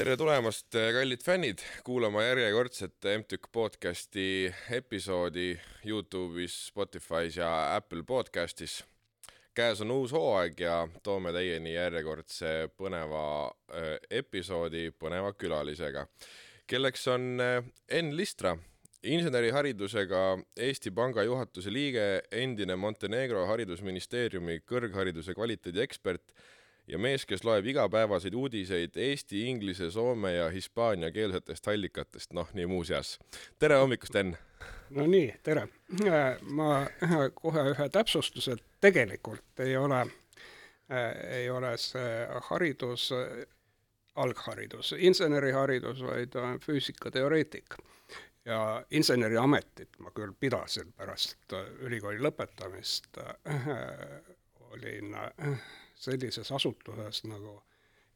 tere tulemast, kallid fännid, kuulama järjekordset MTÜK podcasti episoodi Youtube'is, Spotify's ja Apple podcastis. käes on uus hooaeg ja toome teieni järjekordse põneva äh, episoodi põneva külalisega, kelleks on äh, Enn Listra, inseneriharidusega Eesti Panga juhatuse liige, endine Montenegro haridusministeeriumi kõrghariduse kvaliteedi ekspert ja mees, kes loeb igapäevaseid uudiseid eesti, inglise, soome ja hispaaniakeelsetest allikatest, noh, nii muuseas. tere hommikust, Enn! no nii, tere! ma kohe ühe täpsustuse, tegelikult ei ole, ei ole see haridus algharidus, inseneriharidus, vaid füüsikateoreetik. ja inseneriametit ma küll pidasin pärast ülikooli lõpetamist, olin sellises asutuses nagu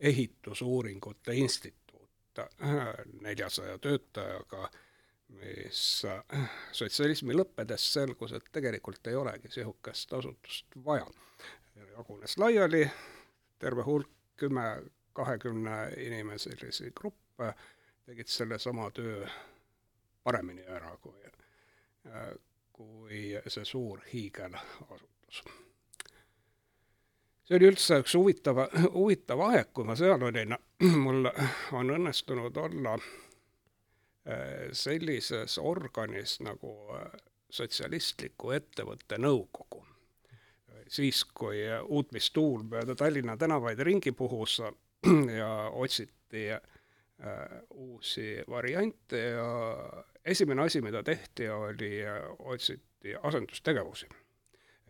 Ehitusuuringute Instituut neljasaja töötajaga, mis sotsialismi lõppedes selgus, et tegelikult ei olegi niisugust asutust vaja. jagunes laiali terve hulk, kümme, kahekümne inimeselisi gruppe, tegid sellesama töö paremini ära kui, kui see suur hiigelasutus see oli üldse üks huvitav, huvitav aeg, kui ma seal olin, mul on õnnestunud olla äh, sellises organis nagu äh, sotsialistliku ettevõtte nõukogu. siis, kui uutmistuul mööda Tallinna tänavaid ringi puhus ja otsiti äh, uusi variante ja esimene asi, mida tehti, oli, otsiti asendustegevusi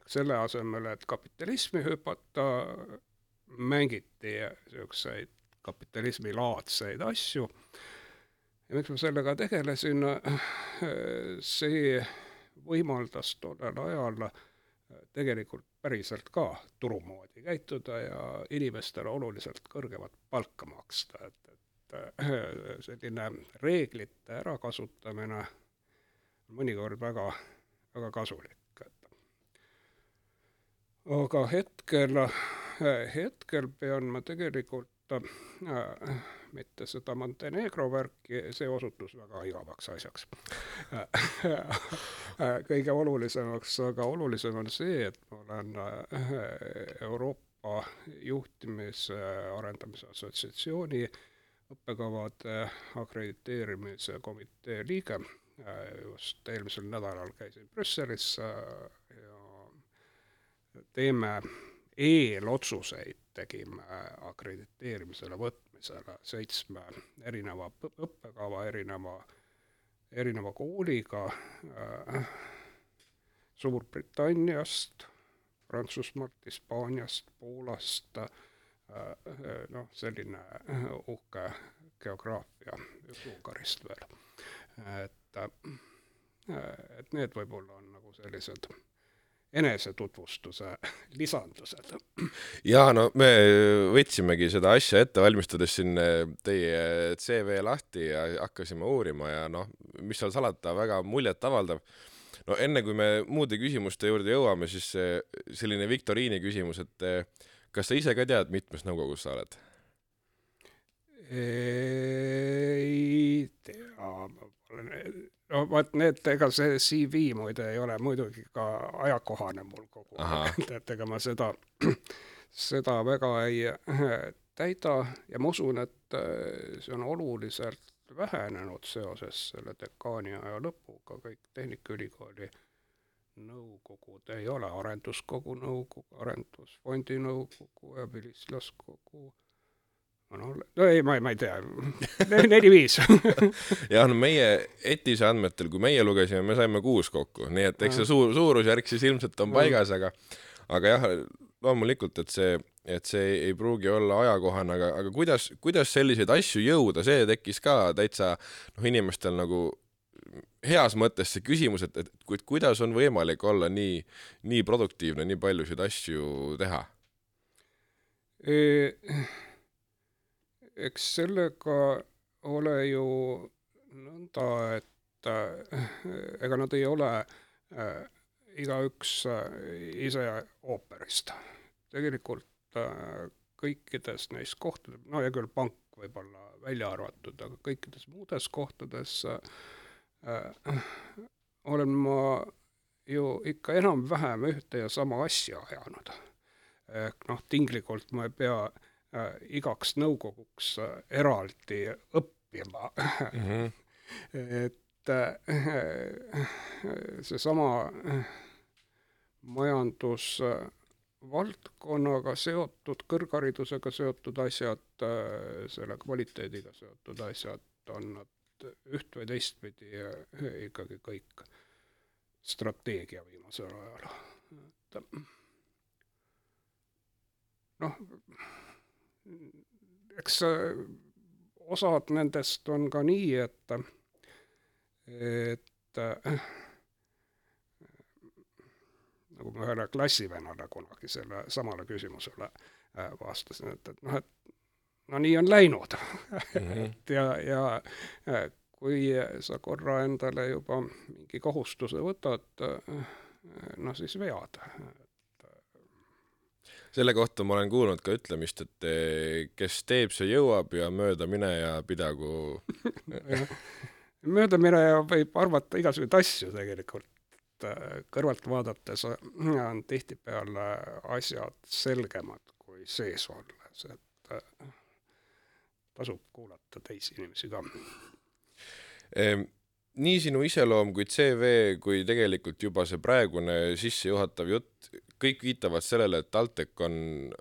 selle asemel, et kapitalismi hüpata, mängiti niisuguseid kapitalismilaadseid asju. ja miks ma sellega tegelesin, see võimaldas tollel ajal tegelikult päriselt ka turu moodi käituda ja inimestele oluliselt kõrgemat palka maksta, et, et selline reeglite ärakasutamine on mõnikord väga, väga kasulik aga hetkel, hetkel pean ma tegelikult äh, mitte seda Montenegro värki, see osutus väga igavaks asjaks kõige olulisemaks, aga olulisem on see, et ma olen äh, Euroopa Juhtimise Arendamise Assotsiatsiooni õppekavade akrediteerimise komitee liige. just eelmisel nädalal käisin Brüsselis ja teeme eelotsuseid, tegime akrediteerimisele võtmisele seitsme erineva õppekava, erineva, erineva kooliga äh, Suurbritanniast, Prantsusmaalt, Hispaaniast, Poolast äh,, noh, selline uhke geograafia Ungarist veel. et, äh, et need võib-olla on nagu sellised enesetutvustuse lisandused. jaa, no me võtsimegi seda asja ette valmistades siin eh, teie CV lahti ja hakkasime uurima ja noh, mis seal salata, väga muljetavaldav. no enne kui me muude küsimuste juurde jõuame, siis selline viktoriini küsimus, et eh, kas sa ise ka tead, mitmes nõukogus sa oled? ei tea, ma olen no vot need, ega see CV muide ei ole muidugi ka ajakohane mul kogu aeg, et ega ma seda, seda väga ei täida ja ma usun, et äh, see on oluliselt vähenenud seoses selle dekaani aja lõpuga, kõik Tehnikaülikooli nõukogud ei ole arenduskogu nõukogu, arendusfondi nõukogu ja vilistlaskogu no, no ei, ma, ma ei tea, neli-viis jah, no meie ETIS-e andmetel, kui meie lugesime, me saime kuus kokku, nii et eks see suur, suurusjärk siis ilmselt on paigas, aga aga jah, loomulikult, et see, et see ei pruugi olla ajakohane, aga, aga kuidas, kuidas selliseid asju jõuda, see tekkis ka täitsa noh, inimestel nagu heas mõttes see küsimus, et, et kuidas on võimalik olla nii, nii produktiivne, nii paljusid asju teha? E? Eks sellega ole ju nõnda, et äh, ega nad ei ole äh, igaüks äh, ise ooperist. tegelikult äh, kõikides neis kohtades, no hea küll, pank võib-olla välja arvatud, aga kõikides muudes kohtades äh, olen ma ju ikka enam-vähem ühte ja sama asja ajanud. ehk noh, tinglikult ma ei pea äh, igaks nõukoguks äh, eraldi õppima mm. -hmm. et äh, seesama äh, majandus äh, valdkonnaga seotud, kõrgharidusega seotud asjad, äh, selle kvaliteediga seotud asjad on nad üht või teistpidi äh, ikkagi kõik strateegia viimasel ajal. et noh, eks osad nendest on ka nii, et, et nagu ma ühele klassivennale kunagi selle samale küsimusele äh, vastasin, et, et noh, et no nii on läinud mm. -hmm. et ja, ja äh, kui sa korra endale juba mingi kohustuse võtad, äh, no siis vead. Selle kohta ma olen kuulnud ka ütlemist, et kes teeb, see jõuab ja möödamineja pidagu möödamineja võib arvata igasuguseid asju tegelikult Äh, kõrvalt vaadates on tihtipeale asjad selgemad kui sees olles, et tasub kuulata teisi inimesi ka. Nii sinu iseloom kui CV kui tegelikult juba see praegune sissejuhatav jutt, kõik viitavad sellele, et TalTech on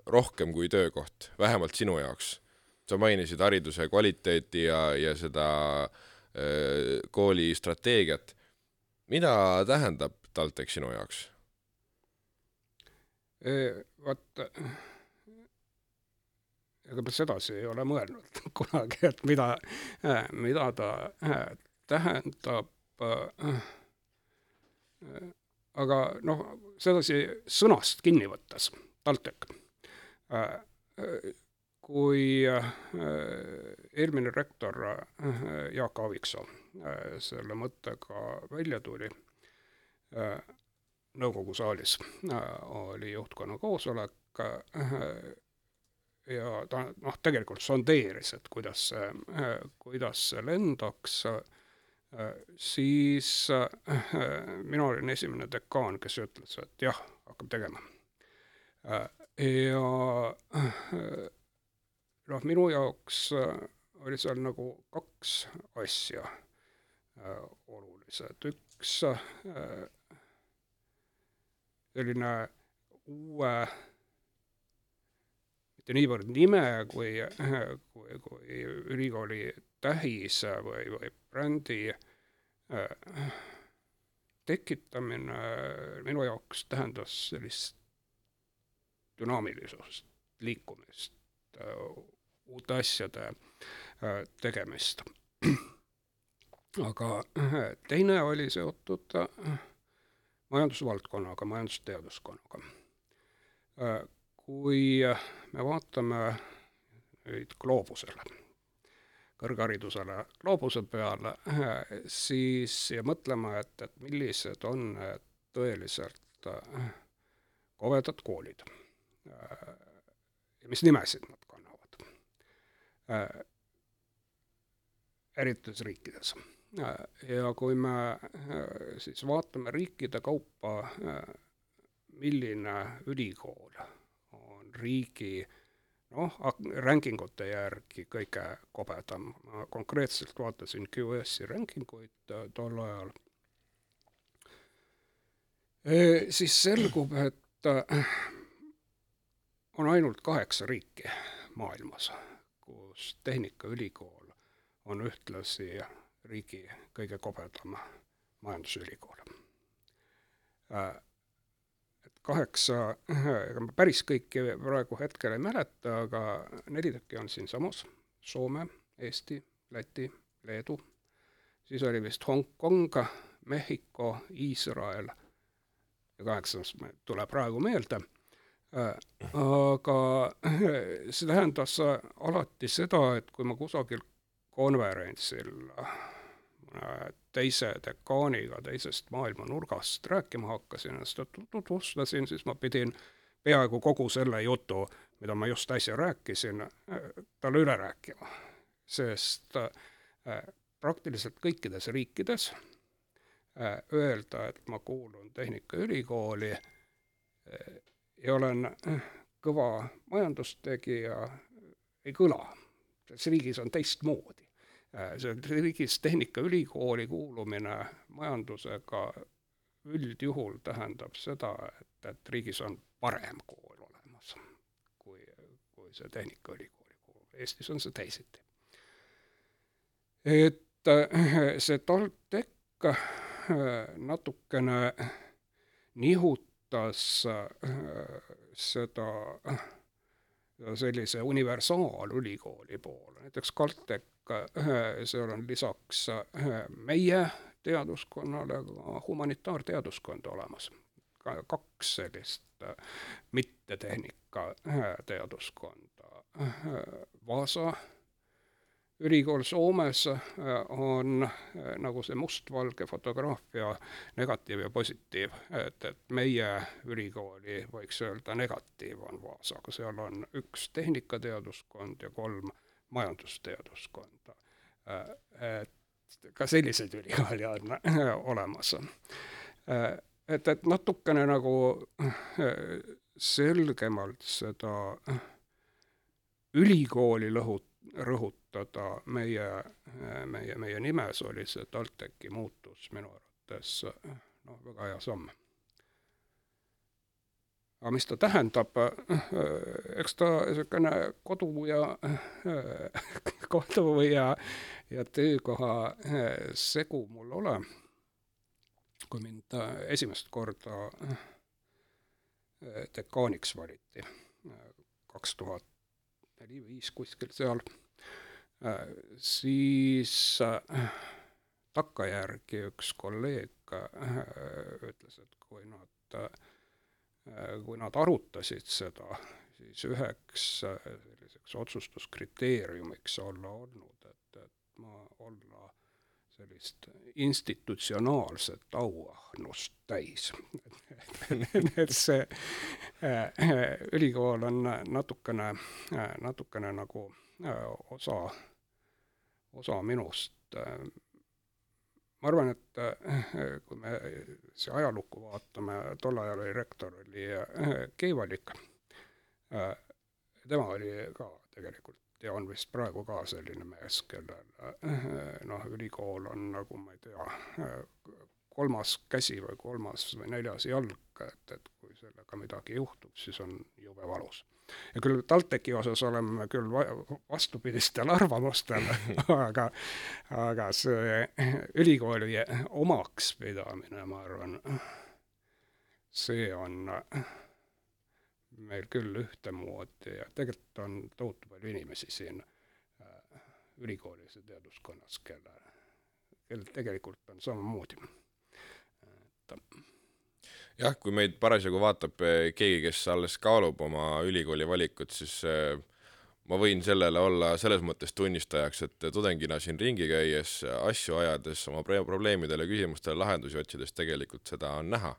rohkem kui töökoht, vähemalt sinu jaoks. sa mainisid hariduse kvaliteeti ja, ja seda äh, kooli strateegiat mida tähendab TalTech sinu jaoks? Vot, ega ma sedasi ei ole mõelnud kunagi, et mida, mida ta tähendab. aga noh, sedasi sõnast kinni võttes, TalTech kui eelmine rektor Jaak Aaviksoo Äh, selle mõttega välja tuli, äh, nõukogu saalis äh, oli juhtkonna koosolek ja ta noh, tegelikult sondeeris, et kuidas see, kuidas see lendaks, siis mina olin esimene dekaan, kes ütles, et jah, hakkab tegema. ja noh, minu jaoks oli seal nagu kaks asja Äh, olulised. üks äh, selline uue, mitte niivõrd nime kui, kui, kui ülikooli tähis või, või brändi äh, tekitamine minu jaoks tähendas sellist dünaamilisust, liikumist, uute asjade tegemist aga äh, teine oli seotud äh, majandusvaldkonnaga, majandusteaduskonnaga. Äh, kui me vaatame nüüd gloobusele, kõrgharidusele gloobuse peale, siis ja mõtleme, et, et millised on tõeliselt kovedad koolid ja mis nimesid nad kannavad erinevates riikides. Ja kui me äh, siis vaatame riikide kaupa, äh, milline ülikool on riigi noh, rankingute järgi kõige kobedam, ma konkreetselt vaatasin QS-i rankinguid äh, tol ajal, siis selgub, et on ainult kaheksa riiki maailmas, kus Tehnikaülikool on ühtlasi riigi kõige kobedam majandusülikool. Kaheksa, ega ma päris kõiki praegu hetkel ei mäleta, aga neli tükki on siinsamas, Soome, Eesti, Läti, Leedu, siis oli vist Hongkong, Mehhiko, Iisrael. Ja kaheksas tuleb praegu meelde. Aga see tähendas alati seda, et kui ma kusagil konverentsil teise dekaaniga teisest maailmanurgast rääkima hakkasin seda tutvustasin, siis ma pidin peaaegu kogu selle jutu mida ma just äsja rääkisin, talle üle rääkima. sest praktiliselt kõikides riikides öelda, et ma kuulun Tehnikaülikooli ja olen kõva majandustegija, ei kõla. selles riigis on teistmoodi. Selles riigis Tehnikaülikooli kuulumine majandusega üldjuhul tähendab seda, et, et riigis on parem kool olemas kui, kui see Tehnikaülikooli kool. Eestis on see teisiti. et see TalTech natukene nihutas seda sellise universaalülikooli poole, näiteks KalTech, seal on lisaks meie teaduskonnale ka humanitaarteaduskond olemas. kaks sellist mittetehnika teaduskonda. Vaasa ülikool Soomes on nagu see mustvalge fotograafia negatiiv ja positiiv, et, et meie ülikooli võiks öelda negatiiv on Vaasa, aga seal on üks tehnikateaduskond ja kolm majandusteaduskonda. et ka selliseid ülikooli on olemas. et, et natukene nagu selgemalt seda ülikooli lõhut-, rõhutada meie, meie, meie nimes oli see TalTechi muutus minu arvates noh, väga hea samm. aga mis ta tähendab, eks ta niisugune kodu ja, kodu ja, ja töökoha segu mul ole. kui mind esimest korda dekaaniks valiti, kaks tuhat neli-viis kuskil seal, siis takkajärgi üks kolleeg ütles, et kui nad, kui nad arutasid seda, siis üheks selliseks otsustuskriteeriumiks olla olnud, et, et ma olla sellist institutsionaalset auahnust täis. et see äh, ülikool on natukene, natukene nagu äh, osa, osa minust. ma arvan, et äh, kui me see ajalukku vaatame, tol ajal oli rektor, oli Keivalik, tema oli ka tegelikult ja on vist praegu ka selline mees, kellel noh, ülikool on nagu ma ei tea, kolmas käsi või kolmas või neljas jalg, et, et kui sellega midagi juhtub, siis on valus. ja küll TalTechi osas oleme küll vastupidistel arvamustel aga, aga see ülikooli omakspidamine, ma arvan, see on meil küll ühtemoodi ja tegelikult on tohutu palju inimesi siin äh, ülikoolis ja teaduskonnas, kelle, kellel tegelikult on samamoodi, et jah, kui meid parasjagu vaatab äh, keegi, kes alles kaalub oma ülikooli valikut, siis äh, ma võin sellele olla selles mõttes tunnistajaks, et tudengina siin ringi käies, asju ajades, oma probleemidele, küsimustele lahendusi otsides tegelikult seda on näha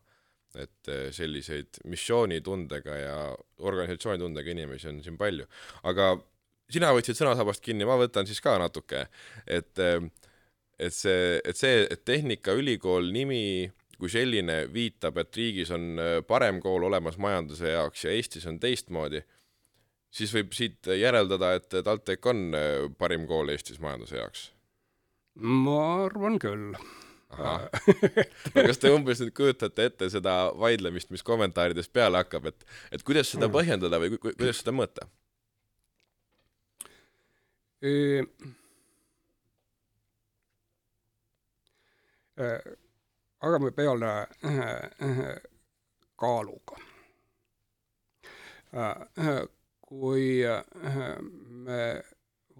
et eh, selliseid missioonitundega ja organisatsioonitundega inimesi on siin palju. aga sina võtsid sõnasabast kinni, ma võtan siis ka natuke, et eh, et see, et see, et Tehnikaülikool nimi kui selline viitab, et riigis on eh, parem kool olemas majanduse jaoks ja Eestis on teistmoodi, siis võib siit järeldada, et TalTech on parim kool Eestis majanduse jaoks? ma arvan küll no kas te umbes nüüd kujutate ette seda vaidlemist, mis kommentaarides peale hakkab, et, et kuidas seda mm. põhjendada või ku, kuidas seda mõõta? Hakkame peale kaaluga. kui me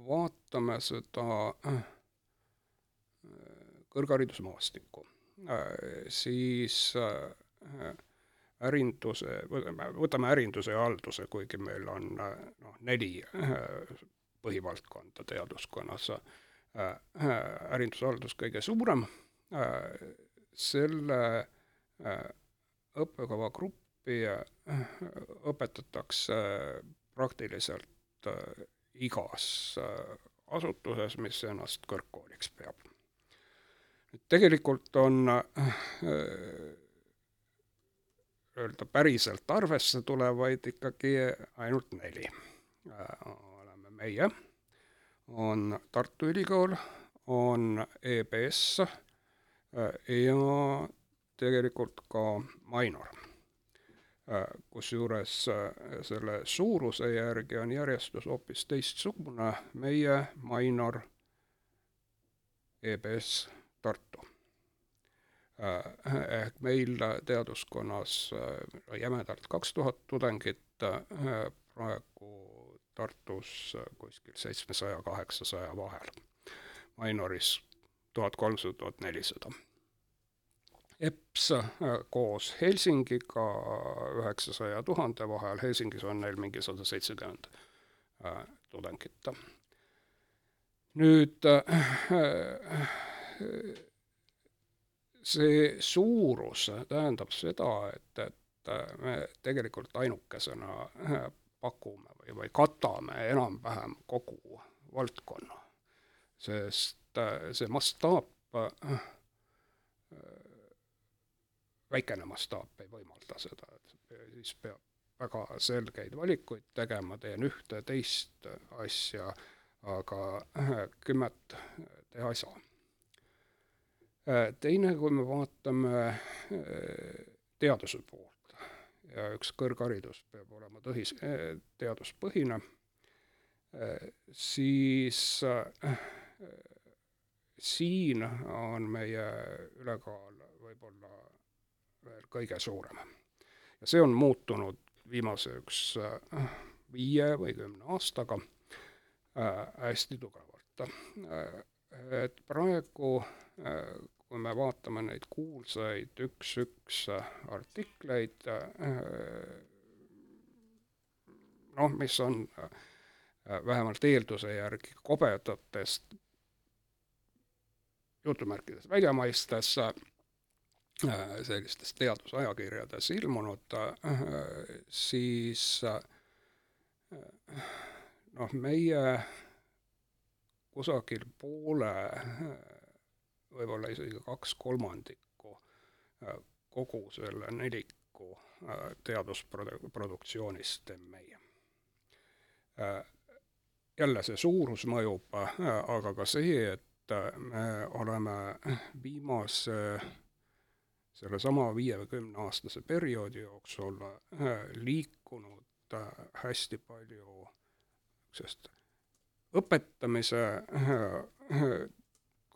vaatame seda kõrgharidusmaastikku, äh, siis äh, ärinduse, võtame ärinduse ja halduse, kuigi meil on äh, noh, neli põhivaldkonda teaduskonnas, ärindus-haldus kõige suurem, selle õppekava gruppi õpetatakse praktiliselt igas asutuses, mis ennast kõrgkooliks peab. tegelikult on öelda päriselt arvesse tulevaid ikkagi ainult neli. oleme meie, on Tartu Ülikool, on EBS ja tegelikult ka Mainor. Kusjuures selle suuruse järgi on järjestus hoopis teistsugune, meie, Mainor, EBS, Tartu. Ehk meil teaduskonnas jämedalt kaks tuhat tudengit, praegu Tartus kuskil seitsmesaja, kaheksasaja vahel. Mainoris tuhat kolmsada, tuhat nelisada. EPS äh, koos Helsingiga üheksasaja tuhande vahel, Helsingis on neil mingi sada seitsekümmend äh, tudengit. nüüd äh, see suurus tähendab seda, et, et me tegelikult ainukesena pakume või, või katame enam-vähem kogu valdkonna, sest see mastaap väikene mastaap ei võimalda seda, et siis peab väga selgeid valikuid tegema, teen ühte, teist asja, aga kümmet teha ei saa. teine, kui me vaatame teaduse poolt ja üks kõrgharidus peab olema tõhis, teaduspõhine, siis siin on meie ülekaal võib-olla veel kõige suurem. ja see on muutunud viimase üks äh, viie või kümne aastaga äh, hästi tugevalt äh,. et praegu kui me vaatame neid kuulsaid üks-üks artikleid noh, mis on äh, vähemalt eelduse järgi kobedatest jutumärkides väljamaistes äh, sellistes teadusajakirjades ilmunud, äh, siis äh, noh, meie kusagil poole, võib-olla isegi kaks kolmandikku kogu selle neliku teadusproduktsioonist teeme meie. jälle see suurus mõjub, aga ka see, et me oleme viimase sellesama viie või kümne aastase perioodi jooksul äh, liikunud äh, hästi palju sest õpetamise äh,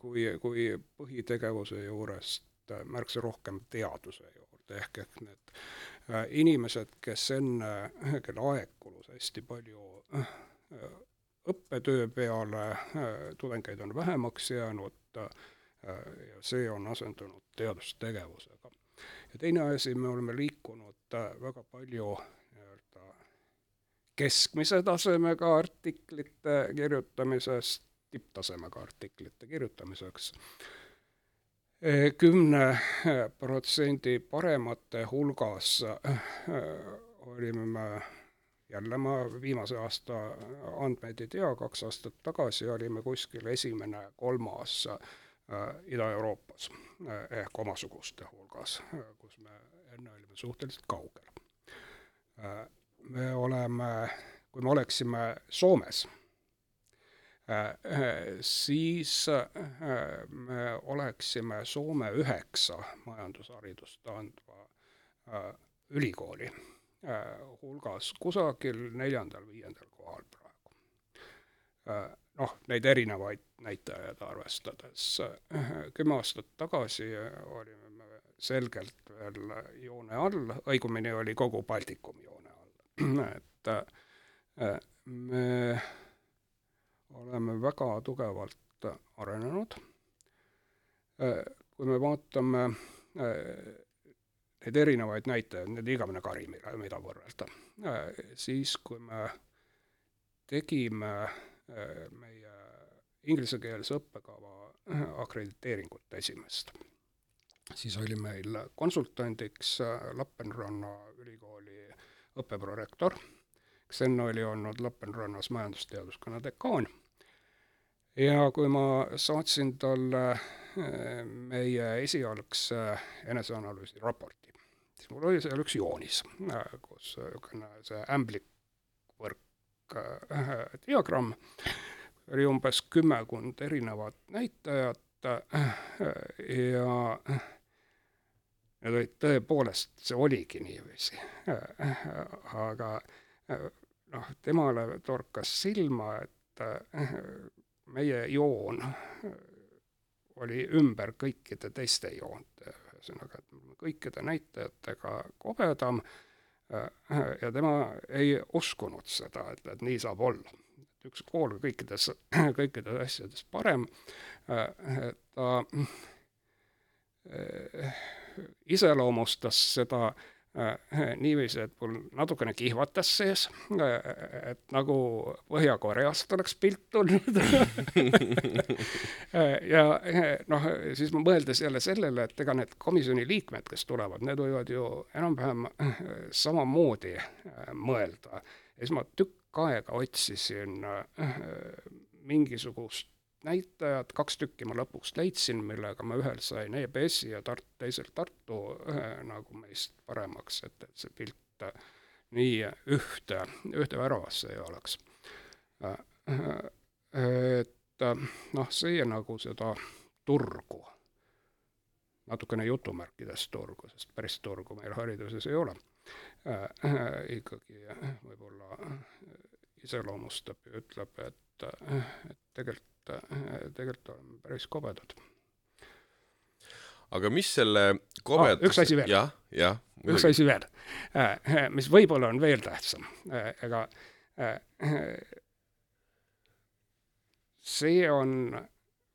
kui, kui põhitegevuse juurest märksa rohkem teaduse juurde, ehk, ehk need inimesed, kes enne, kelle aeg kulus hästi palju õppetöö peale, tudengeid on vähemaks jäänud, Äh, ja see on asendunud teadustegevusega. ja teine asi, me oleme liikunud äh, väga palju nii-öelda keskmise tasemega artiklite kirjutamisest tipptasemega artiklite kirjutamiseks äh, kümne protsendi paremate hulgas olime me jälle ma viimase aasta andmeid ei tea, kaks aastat tagasi olime kuskil esimene, kolmas Äh, Ida-Euroopas äh, ehk omasuguste hulgas, äh, kus me enne olime suhteliselt kaugel. me oleme, kui me oleksime Soomes, siis me oleksime Soome üheksa majandusharidust andva ülikooli hulgas kusagil neljandal-viiendal kohal praegu noh, neid erinevaid näitajaid arvestades. kümme aastat tagasi olime me selgelt veel joone all, õigemini oli kogu Baltikum joone all. et äh, me oleme väga tugevalt arenenud. Äh, kui me vaatame äh, neid erinevaid näitajaid, need igavene kari, mida võrrelda, siis kui me tegime meie inglisekeelse õppekava akrediteeringut esimest. siis oli meil konsultandiks Lapenranna ülikooli õppeprorektor, kes enne oli olnud Lapenrannas majandusteaduskonna dekaan. Ja kui ma saatsin talle meie esialgse eneseanalüüsi raporti, siis mul oli seal üks joonis, kus niisugune see ämblikvõrk äh, diagramm, oli umbes kümmekond erinevat näitajat äh, ja need olid tõepoolest, see oligi niiviisi. aga noh, temale torkas silma, et meie joon oli ümber kõikide teiste joonte, ühesõnaga, et kõikide näitajatega kobedam ja tema ei uskunud seda, et, et nii saab olla. et üks kool kõikides, kõikides asjades parem, ta iseloomustas seda äh, niiviisi, et mul natukene kihvatas sees, äh, et nagu Põhja-Koreast oleks pilt tulnud ja noh, siis ma mõeldes jälle sellele, et ega need komisjoni liikmed, kes tulevad, need võivad ju enam-vähem samamoodi äh, mõelda. ja siis ma tükk aega otsisin mingisugust näitajad, kaks tükki ma lõpuks leidsin, millega ma ühel sain EBS-i ja Tart-, teisel Tartu ühe nagu meist paremaks, et, et see pilt äh, nii ühte, ühte väravasse ei oleks. Äh, et äh, noh, see nagu seda turgu, natukene jutumärkides turgu, sest päris turgu meil hariduses ei ole, ikkagi võib-olla iseloomustab ja ütleb, et, et tegelikult tegelikult oleme päris kobedad. aga mis selle kobedus ah, üks asi veel. jah, jah. üks asi veel, äh, mis võib-olla on veel tähtsam, äh, ega äh, see on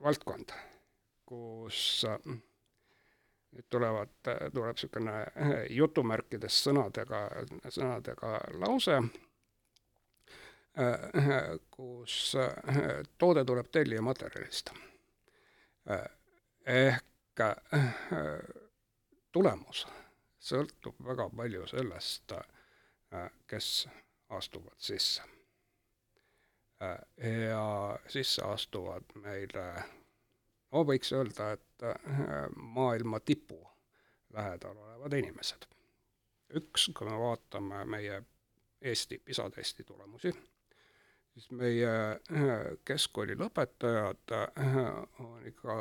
valdkond, kus nüüd tulevad, tuleb niisugune jutumärkides sõnadega, sõnadega lause kus äh, toode tuleb tellijamaterjalist. Äh, ehk tulemus sõltub väga palju sellest, kes astuvad sisse. ja sisse astuvad meile, no võiks öelda, et maailma tipu lähedal olevad inimesed. üks, kui me vaatame meie Eesti PISA testi tulemusi siis meie äh, keskkooli lõpetajad äh, on ikka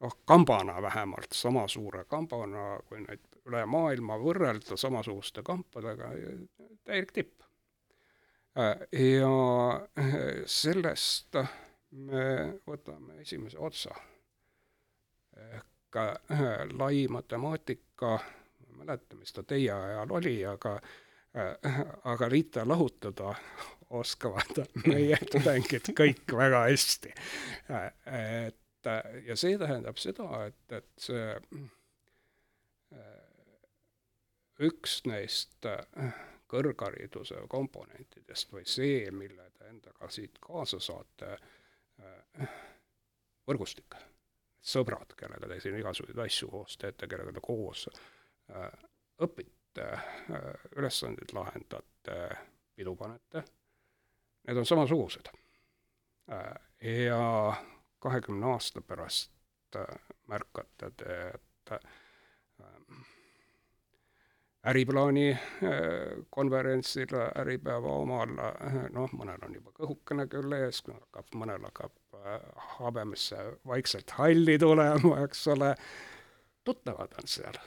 noh, kambana vähemalt, sama suure kambana, kui neid üle maailma võrrelda samasuguste kampadega, täielik tipp. Äh, ja sellest me võtame esimese otsa. ehk lai matemaatika, ma ei mäleta, mis ta teie ajal oli, aga aga riita lahutada oskavad meie tudengid kõik väga hästi. et ja see tähendab seda, et, et see üks neist kõrghariduse komponentidest või see, mille te endaga siit kaasa saate, võrgustik, sõbrad, kellega te siin igasuguseid asju koos teete, kellega te koos õpite, ülesandeid lahendate, pidu panete need on samasugused. Äh, ja kahekümne aasta pärast äh, märkate te, et äh, äriplaani konverentsil, Äripäeva omal, noh, mõnel on juba kõhukene küll ees, hakkab, mõnel hakkab habemesse vaikselt halli tulema, eks ole, tuttavad on seal.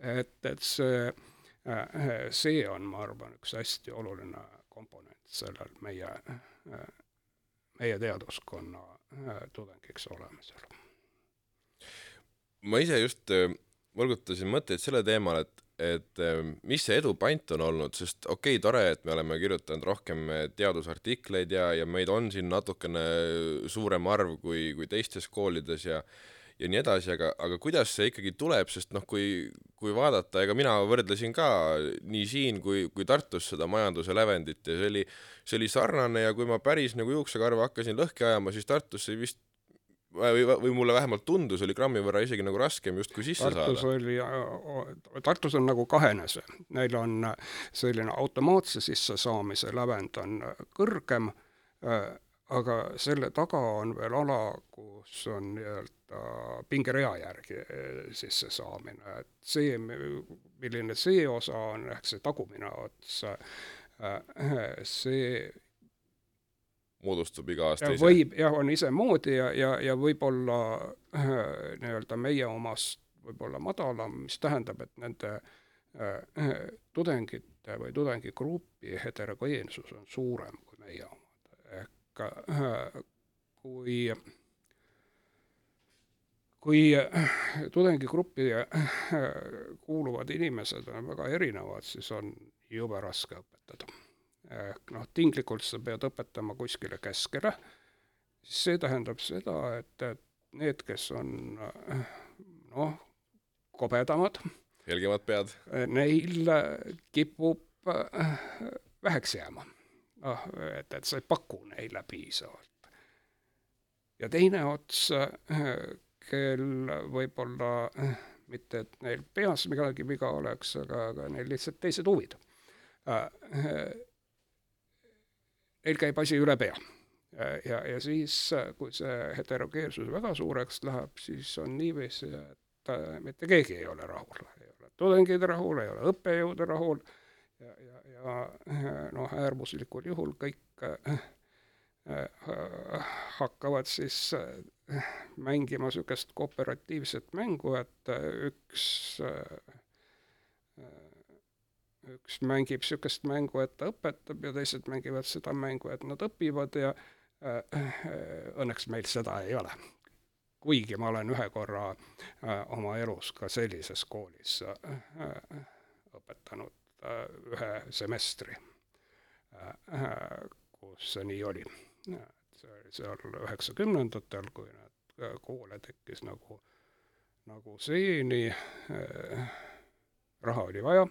et, et see, see on, ma arvan, üks hästi oluline komponent sellel meie, meie teaduskonna äh, tudengiks olemisel. ma ise just võlgutasin äh, mõtteid selle teemal, et, et äh, mis see edu pant on olnud, sest okei okay,, tore, et me oleme kirjutanud rohkem teadusartikleid ja, ja meid on siin natukene suurem arv kui, kui teistes koolides ja ja nii edasi, aga, aga kuidas see ikkagi tuleb, sest noh, kui, kui vaadata, ega mina võrdlesin ka nii siin kui, kui Tartus seda majanduse lävendit ja see oli, see oli sarnane ja kui ma päris nagu juuksekarva hakkasin lõhki ajama, siis Tartus sai vist või, või mulle vähemalt tundus, oli grammi võrra isegi nagu raskem justkui sisse Tartus saada. oli, Tartus on nagu kahene see, neil on selline automaatse sissesaamise lävend on kõrgem, aga selle taga on veel ala, kus on nii-öelda pingerea järgi sissesaamine, et see, milline see osa on, ehk see tagumine ots, see moodustub iga aasta ise? võib, jah, on isemoodi ja, ja, ja võib-olla äh, nii-öelda meie omast võib-olla madalam, mis tähendab, et nende tudengite või tudengigrupi heterogeensus on suurem kui meie omad. Kui kui tudengigruppi kuuluvad inimesed on väga erinevad, siis on jube raske õpetada. Ehk noh, tinglikult sa pead õpetama kuskile keskele, siis see tähendab seda, et, et need, kes on noh, kobedamad, helgemad pead, neil kipub väheks jääma. Noh, et, et sa ei paku neile piisavalt. ja teine ots, kel võib-olla mitte, et neil peas midagi viga oleks, aga, aga neil lihtsalt teised huvid neil käib asi üle pea. ja, ja siis, kui see heterogeensus väga suureks läheb, siis on niiviisi, et mitte keegi ei ole rahul, ei ole tudengid rahul, ei ole õppejõud rahul ja, ja, ja noh, äärmuslikul juhul kõik äh, äh, hakkavad siis mängima niisugust kooperatiivset mängu, et üks üks mängib niisugust mängu, et ta õpetab ja teised mängivad seda mängu, et nad õpivad ja õnneks meil seda ei ole. kuigi ma olen ühe korra oma elus ka sellises koolis õpetanud ühe semestri äh,, kus see nii oli. see oli seal üheksakümnendatel, kui need äh, koole tekkis nagu, nagu seeni äh,, raha oli vaja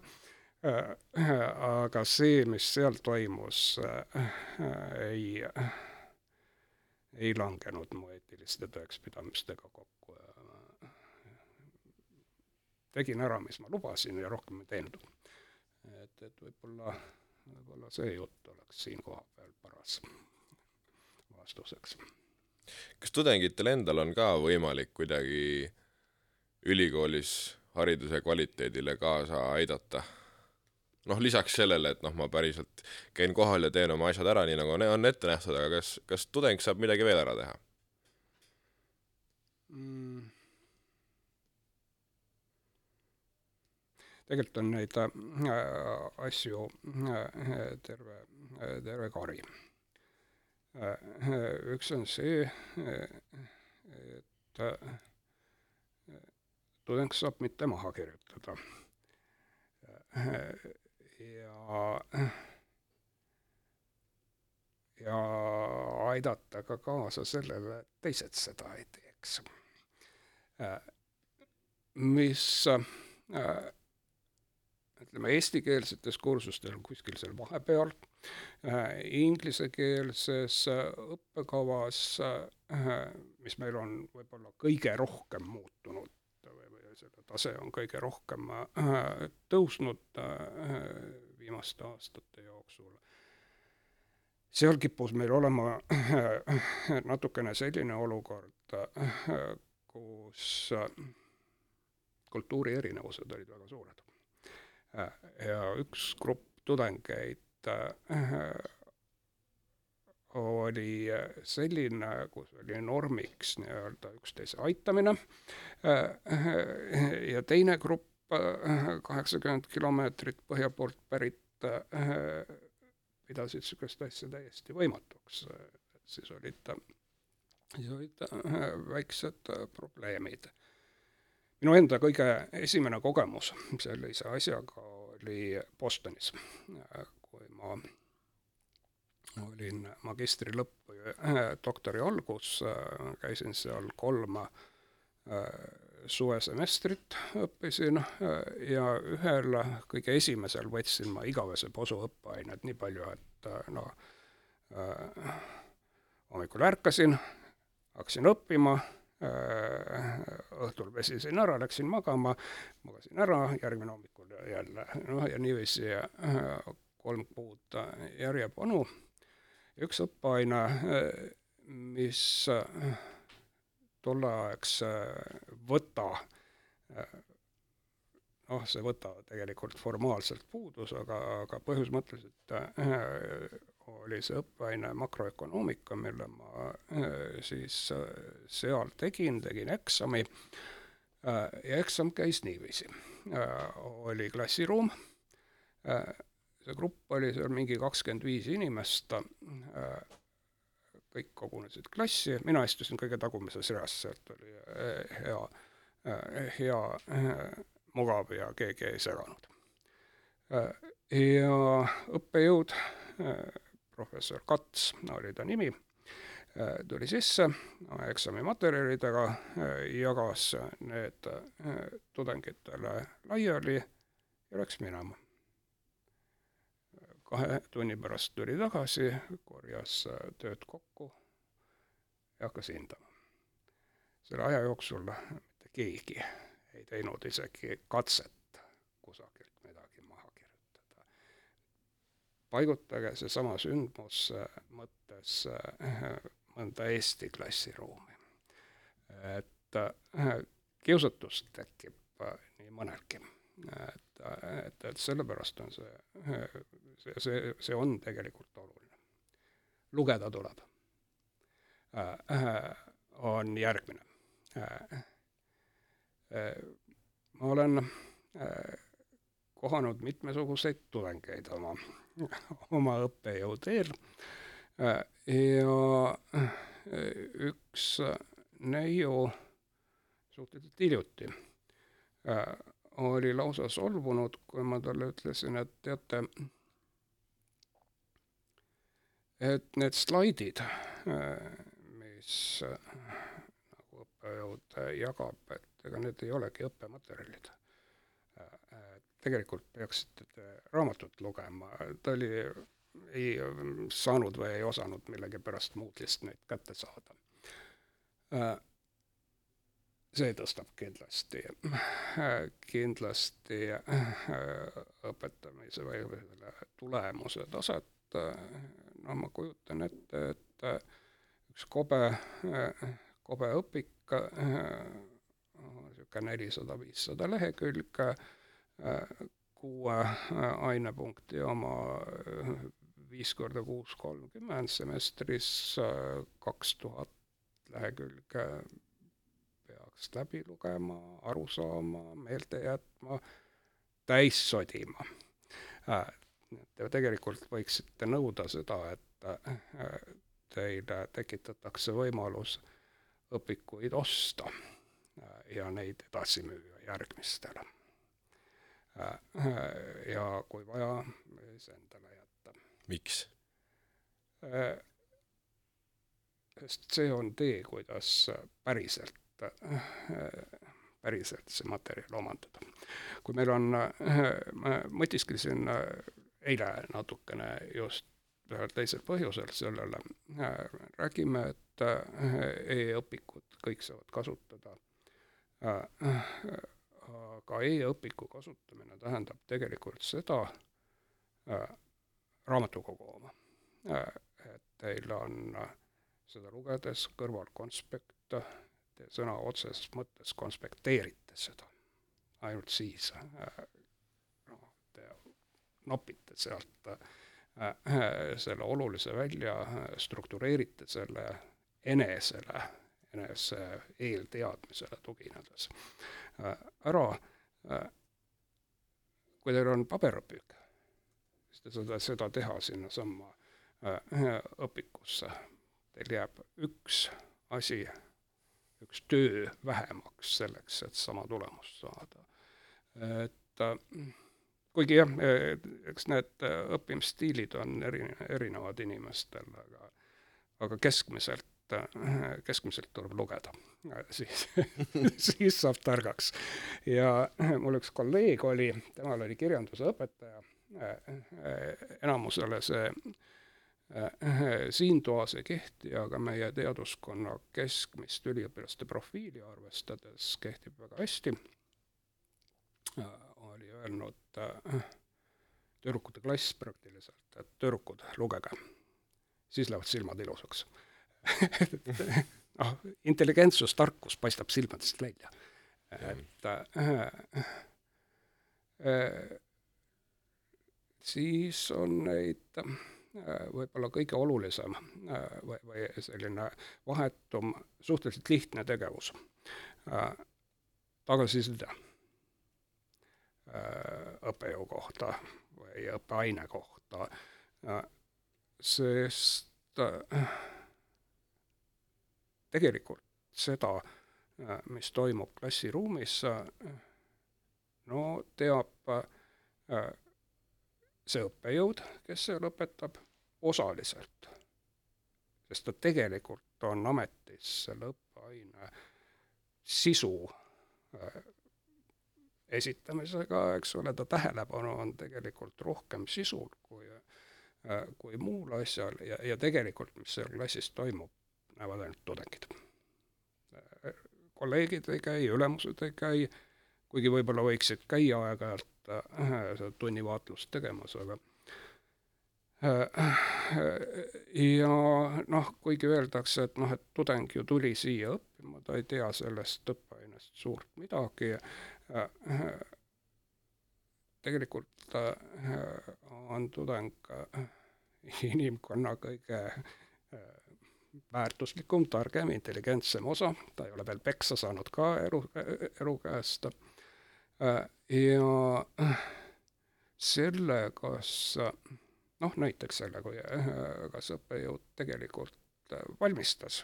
Äh, aga see, mis seal toimus, äh, ei, ei langenud mu eetiliste tõekspidamistega kokku ja tegin ära, mis ma lubasin ja rohkem ei teinud. Et, et võib-olla, võib-olla see jutt oleks siin kohapeal paras vastuseks. kas tudengitel endal on ka võimalik kuidagi ülikoolis hariduse kvaliteedile kaasa aidata? noh, lisaks sellele, et noh, ma päriselt käin kohal ja teen oma asjad ära, nii nagu on ette nähtud, aga kas, kas tudeng saab midagi veel ära teha mm.? Tegelikult on neid äh, asju äh, terve äh,, terve kari äh,. üks on see, et äh, tudeng saab mitte maha kirjutada äh, ja ja aidata ka kaasa sellele, et teised seda ei teeks. mis ütleme, eestikeelsetes kursustel kuskil seal vahepeal, inglisekeelses õppekavas, mis meil on võib-olla kõige rohkem muutunud selle tase on kõige rohkem äh, tõusnud äh, viimaste aastate jooksul. seal kippus meil olema äh, natukene selline olukord, kus kultuuri erinevused olid väga suured. Ja üks grupp tudengeid oli selline, kus oli normiks nii-öelda üksteise aitamine ja teine grupp, kaheksakümmend kilomeetrit põhja poolt pärit, pidasid niisugust asja täiesti võimatuks. siis olid, siis olid väiksed probleemid. Minu enda kõige esimene kogemus sellise asjaga oli Bostonis, kui ma olin magistri lõpp või äh, doktori algus, äh, käisin seal kolm äh, suvesemestrit õppisin ja ühel, kõige esimesel võtsin ma igavese posu õppeainet nii palju, et noh, hommikul ärkasin, hakkasin õppima, õhtul pesisin ära, läksin magama, magasin ära, järgmine hommikul jälle, noh ja niiviisi kolm kuud järjepanu. üks õppeaine, mis tolleaegse võta noh, see võta tegelikult formaalselt puudus, aga, aga põhimõtteliselt äh, oli see õppeaine makroökonoomika, mille ma äh, siis äh, seal tegin, tegin eksami äh, ja eksam käis niiviisi oli klassiruum see grupp oli seal mingi kakskümmend viis inimest kõik kogunesid klassi, mina istusin kõige tagumises reas, sealt oli hea hea mugav ja keegi ei seganud. ja õppejõud, professor Kats oli ta nimi, tuli sisse eksamimaterjalidega, jagas need tudengitele laiali ja läks minema. kahe tunni pärast tuli tagasi, korjas tööd kokku ja hakkas hindama. selle aja jooksul mitte keegi ei teinud isegi katset kusagilt midagi maha kirjutada. Paigutage seesama sündmus mõttes äh, mõnda Eesti klassiruumi. et äh, kiusatust tekib äh, nii mõnelgi. et, et, et sellepärast on see, see, see, see on tegelikult oluline. lugeda tuleb. on järgmine ma olen äh, kohanud mitmesuguseid tudengeid oma, oma õppejõu teel äh, ja äh, üks neiu suhteliselt hiljuti oli lausa solvunud, kui ma talle ütlesin, et teate, et need slaidid, mis nagu õppejõud jagab, et ega need ei olegi õppematerjalid. Tegelikult peaksite te raamatut lugema, ta oli, ei saanud või ei osanud millegipärast Moodle'ist neid kätte saada. see tõstab kindlasti, kindlasti õpetamise või selle tulemuse taset, no ma kujutan ette, et üks kobe, kobe õpik niisugune nelisada, viissada lehekülge, äh, kuue äh, ainepunkti oma äh, viis korda kuus kolmkümmend semestris kaks tuhat lehekülge peaks läbi lugema, aru saama, meelde jätma, täis sodima. Te tegelikult võiksite nõuda seda, et teile tekitatakse võimalus õpikuid osta ja neid edasi müüa järgmistele. Ja kui vaja, siis endale jätta. miks? sest see on tee, kuidas päriselt, päriselt see materjal omandada. kui meil on, ma mõtisklesin eile natukene just ühel teisel põhjusel sellele, räägime, et e-õpikud kõik saavad kasutada aga e-õpiku kasutamine tähendab tegelikult seda äh,, raamatukogu oma. Äh,, et teil on äh, seda lugedes kõrval konspekt, te sõna otseses mõttes konspekteerite seda, ainult siis äh, noh, te nopite sealt äh, selle olulise välja, struktureerite selle enesele enese eelteadmisele tuginedes. äh, ära, äh, kui teil on paberõpik, siis te saate seda teha sinnasamma äh, õpikusse. Teil jääb üks asi, üks töö vähemaks selleks, et sama tulemust saada. et kuigi jah, eks need õppimisstiilid on eri, erinevad inimestel, aga aga keskmiselt keskmiselt tuleb lugeda, siis siis saab targaks. ja mul üks kolleeg oli, temal oli kirjanduse õpetaja, enamusele see siin toas ei kehti, aga meie teaduskonna keskmist üliõpilaste profiili arvestades kehtib väga hästi, oli öelnud tüdrukute klass praktiliselt, et tüdrukud, lugege, siis lähevad silmad ilusaks noh, intelligentsus, tarkus paistab silmadest välja. et äh, äh, siis on neid äh, võib-olla kõige olulisem äh, või, või selline vahetum, suhteliselt lihtne tegevus äh,, tagasiside äh, õppejõu kohta või õppeaine kohta äh,, sest äh, tegelikult seda, äh, mis toimub klassiruumis, äh, no teab see õppejõud, kes seal õpetab, osaliselt. sest ta tegelikult on ametis selle õppeaine sisu esitamisega, eks ole, ta tähelepanu on tegelikult rohkem sisul kui, kui muul asjal ja, ja tegelikult, mis seal klassis toimub, näevad ainult tudengid. kolleegid ei käi, ülemused ei käi, kuigi võib-olla võiksid käia aeg-ajalt äh, seda tunnivaatlust tegemas, aga äh, ja noh, kuigi öeldakse, et noh, et tudeng ju tuli siia õppima, ta ei tea sellest õppeainest suurt midagi, äh, tegelikult on tudeng inimkonna kõige väärtuslikum, targem, intelligentsem osa, ta ei ole veel peksa saanud ka elu, elu käest. ja selle, kas noh, näiteks selle, kui kas õppejõud tegelikult valmistas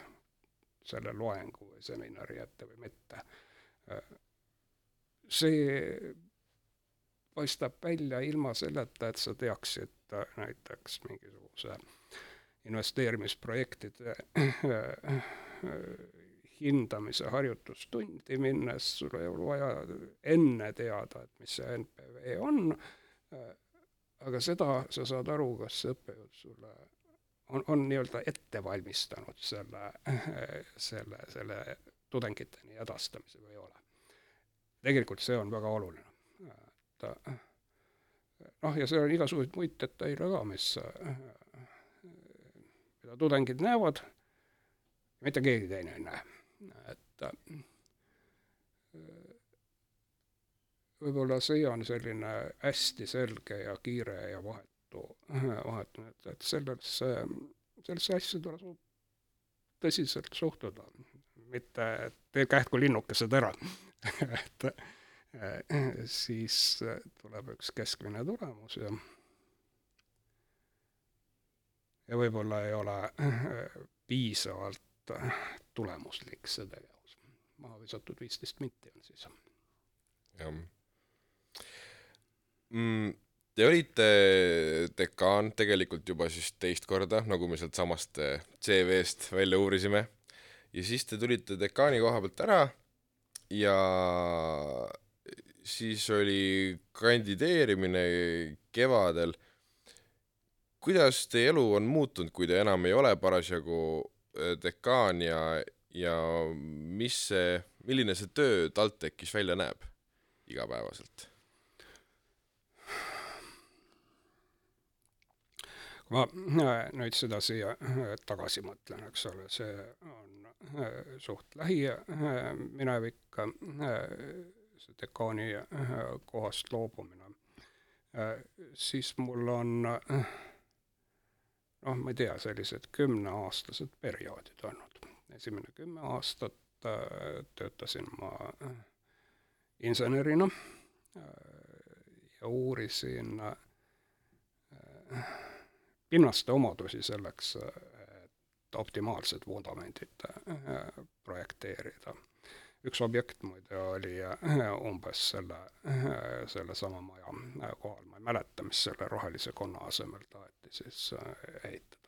selle loengu või seminari ette või mitte, see paistab välja ilma selleta, et sa teaksid näiteks mingisuguse investeerimisprojektide hindamise harjutustundi minnes, sul ei ole vaja enne teada, et mis see NPV on, aga seda sa saad aru, kas see õppejõud sulle on, on nii-öelda ette valmistanud selle, selle, selle tudengiteni edastamise või ei ole. tegelikult see on väga oluline, et noh, ja seal on igasuguseid muid detaile ka, mis mida tudengid näevad, mitte keegi teine ei näe. et äh, võib-olla see on selline hästi selge ja kiire ja vahetu, vahetu, et, et sellesse, sellesse asja tuleb tõsiselt suhtuda, mitte tee kähku linnukesed ära. Et äh, siis tuleb üks keskmine tulemus ja ja võib-olla ei ole piisavalt tulemuslik see tegevus. maha visatud viisteist minti on siis. jah mm,. Te olite dekaan tegelikult juba siis teist korda, nagu me sealtsamast eh, CV-st välja uurisime, ja siis te tulite dekaani koha pealt ära ja siis oli kandideerimine kevadel kuidas teie elu on muutunud, kui te enam ei ole parasjagu äh, dekaan ja, ja mis see, milline see töö TalTechis välja näeb igapäevaselt? kui ma äh, nüüd seda siia äh, tagasi mõtlen, eks ole, see on suht lähiminevik, see dekaani kohast loobumine, siis mul on äh, noh, ma ei tea, sellised kümneaastased perioodid olnud. esimene kümme aastat äh, töötasin ma äh, insenerina äh, ja uurisin pinnaste omadusi selleks, et optimaalsed vundamendid projekteerida üks objekt muide oli äh, umbes selle, äh, sellesama maja äh, kohal, ma ei mäleta, mis selle rohelise konna asemel taheti siis ehitada.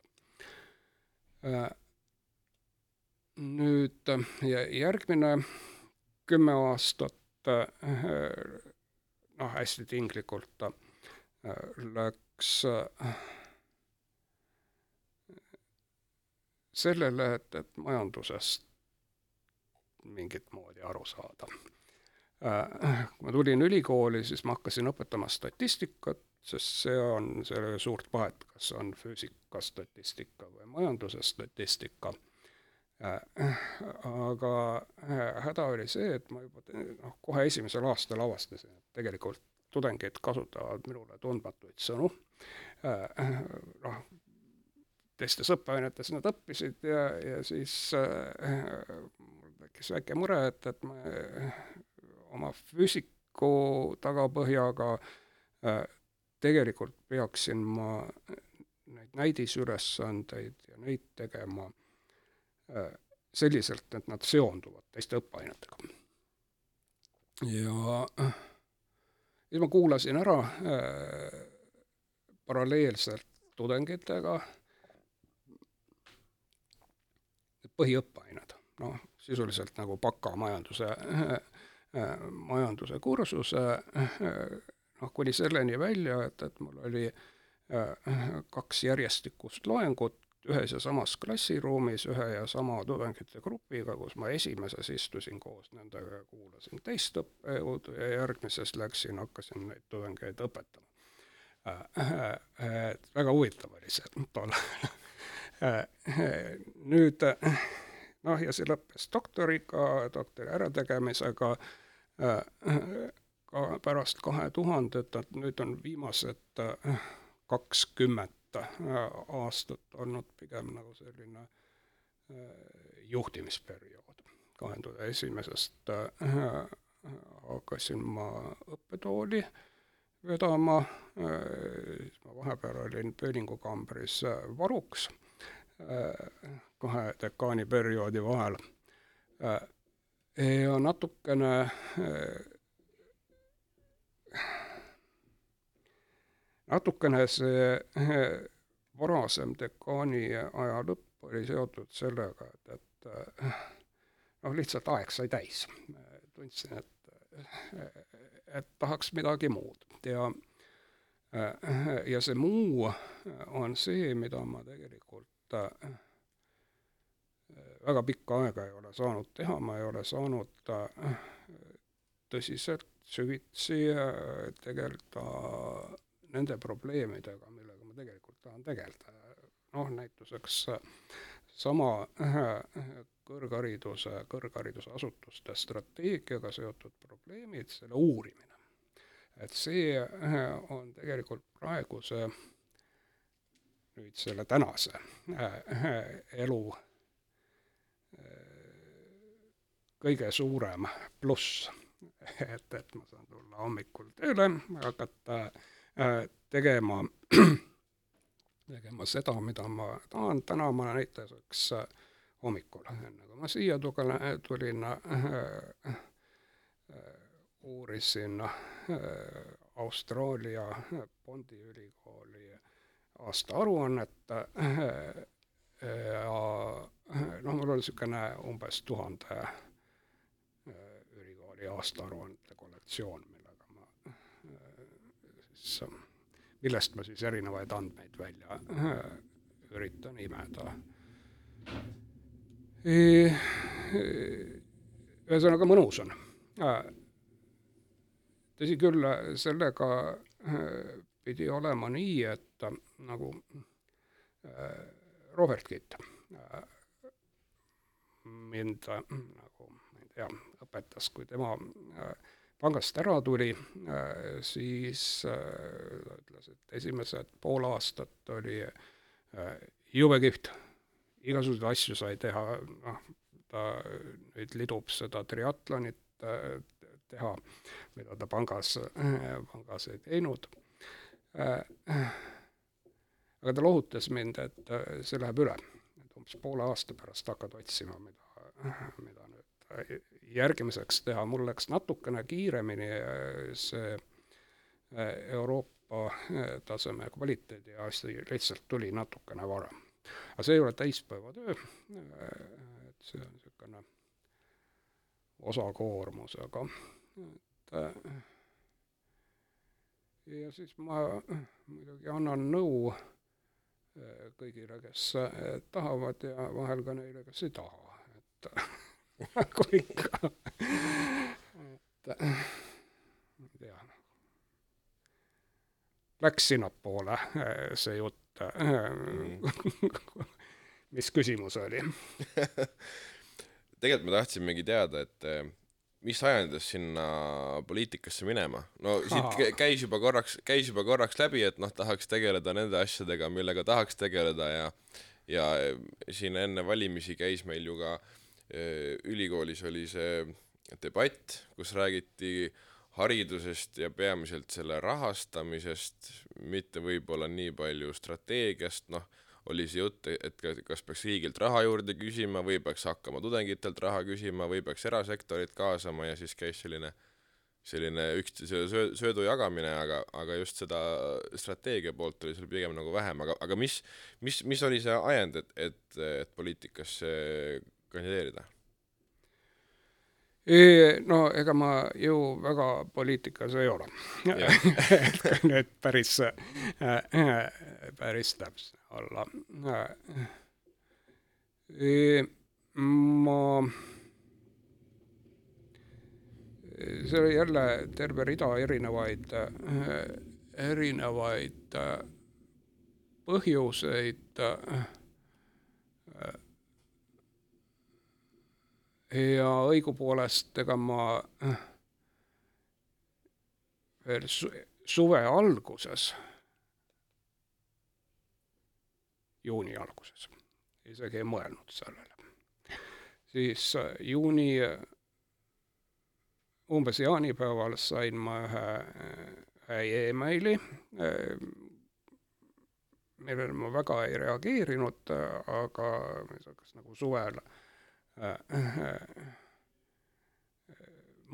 nüüd järgmine kümme aastat noh, hästi tinglikult läks sellele, et, et majandusest mingit moodi aru saada. kui ma tulin ülikooli, siis ma hakkasin õpetama statistikat, sest see on, seal ei ole suurt vahet, kas on füüsikastatistika või majanduse statistika aga häda oli see, et ma juba noh, kohe esimesel aastal avastasin, et tegelikult tudengid kasutavad minule tundmatuid sõnu, noh, teistes õppeainetes nad õppisid ja, ja siis äh, tekkis väike mure, et, et ma oma füüsiku tagapõhjaga äh, tegelikult peaksin ma neid näidisülesandeid ja neid tegema selliselt, et nad seonduvad teiste õppeainetega. ja siis ma kuulasin ära äh, paralleelselt tudengitega põhiõppeained, noh, sisuliselt nagu bakamajanduse majanduse kursuse noh, kuni selleni välja, et, et mul oli kaks järjestikust loengut ühes ja samas klassiruumis ühe ja sama tudengite grupiga, kus ma esimeses istusin koos nendega ja kuulasin teist õppejõudu ja järgmises läksin, hakkasin neid tudengeid õpetama. Äh, väga huvitav oli see tol ajal nüüd noh, ja see lõppes doktoriga, doktori ärategemisega ka pärast kahe tuhandet, et nüüd on viimased kakskümmend aastat olnud pigem nagu selline juhtimisperiood. kahe tuhande esimesest hakkasin ma õppetooli vedama, siis ma vahepeal olin pööningukambris varuks kahe dekaani perioodi vahel. ja natukene natukene see varasem dekaani aja lõpp oli seotud sellega, et, et noh, lihtsalt aeg sai täis. tundsin, et, et tahaks midagi muud ja ja see muu on see, mida ma tegelikult äh, väga pikka aega ei ole saanud teha, ma ei ole saanud äh, tõsiselt süvitsi äh, tegeleda nende probleemidega, millega ma tegelikult tahan tegeleda. noh, näituseks sama kõrghariduse, kõrgharidusasutuste strateegiaga seotud probleemid, selle uurimine. et see on tegelikult praeguse nüüd selle tänase äh, elu äh, kõige suurem pluss, et, et ma saan tulla hommikul tööle, hakata äh, tegema, tegema seda, mida ma tahan, täna ma näiteks hommikul, enne kui ma siia tulin uurisin Austraalia Bondi ülikooli aastaaruannet ja noh, mul oli niisugune umbes tuhande ülikooli aastaaruannete kollektsioon, millega ma siis, millest ma siis erinevaid andmeid välja üritan imeda. ühesõnaga, mõnus on. tõsi küll, sellega pidi olema nii, et nagu äh, Robert Kitt. Äh, mind äh, nagu, ma ei tea, õpetas, kui tema äh, pangast ära tuli siis ta ütles, et esimesed pool aastat oli jube kihvt. igasuguseid asju sai teha, noh, ta nüüd lidub seda triatlonit teha, mida ta pangas pangas ei teinud aga ta lohutas mind, et äh, see läheb üle. et umbes poole aasta pärast hakkad otsima, mida, mida nüüd äh, järgimiseks teha. mul läks natukene kiiremini äh, see Euroopa taseme kvaliteedi asi lihtsalt tuli natukene varem. aga see ei ole täispäevatöö, et see on niisugune osakoormusega, et ja siis ma muidugi annan nõu kõigile, kes tahavad ja vahel ka neile, kes ei taha, et nagu ikka, et ma ei tea, läks sinnapoole see jutt mm. mis küsimus oli tegelikult me tahtsimegi teada, et eh, mis ajendas sinna poliitikasse minema? no siit käis juba korraks, käis juba korraks läbi, et noh, tahaks tegeleda nende asjadega, millega tahaks tegeleda ja ja siin enne valimisi käis meil ju ka eh, ülikoolis oli see debatt, kus räägiti haridusest ja peamiselt selle rahastamisest, mitte võib-olla nii palju strateegiast, noh oli see jutt, et kas peaks riigilt raha juurde küsima või peaks hakkama tudengitelt raha küsima või peaks erasektorit kaasama ja siis käis selline selline üksteise söö-, söödu jagamine, aga, aga just seda strateegia poolt oli seal pigem nagu vähem, aga, aga mis, mis, mis oli see ajend, et, et, et poliitikasse kandideerida? no ega ma ju väga poliitikas ei ole. Et päris äh,, päris täpse olla äh,. ma, see oli jälle terve rida erinevaid äh,, erinevaid äh, põhjuseid äh, ja õigupoolest ega ma äh, veel su suve alguses, juuni alguses, isegi ei mõelnud sellele, siis äh, juuni umbes jaanipäeval sain ma ühe, ühe emaili, äh, millele ma väga ei reageerinud, aga see hakkas nagu suvel äh,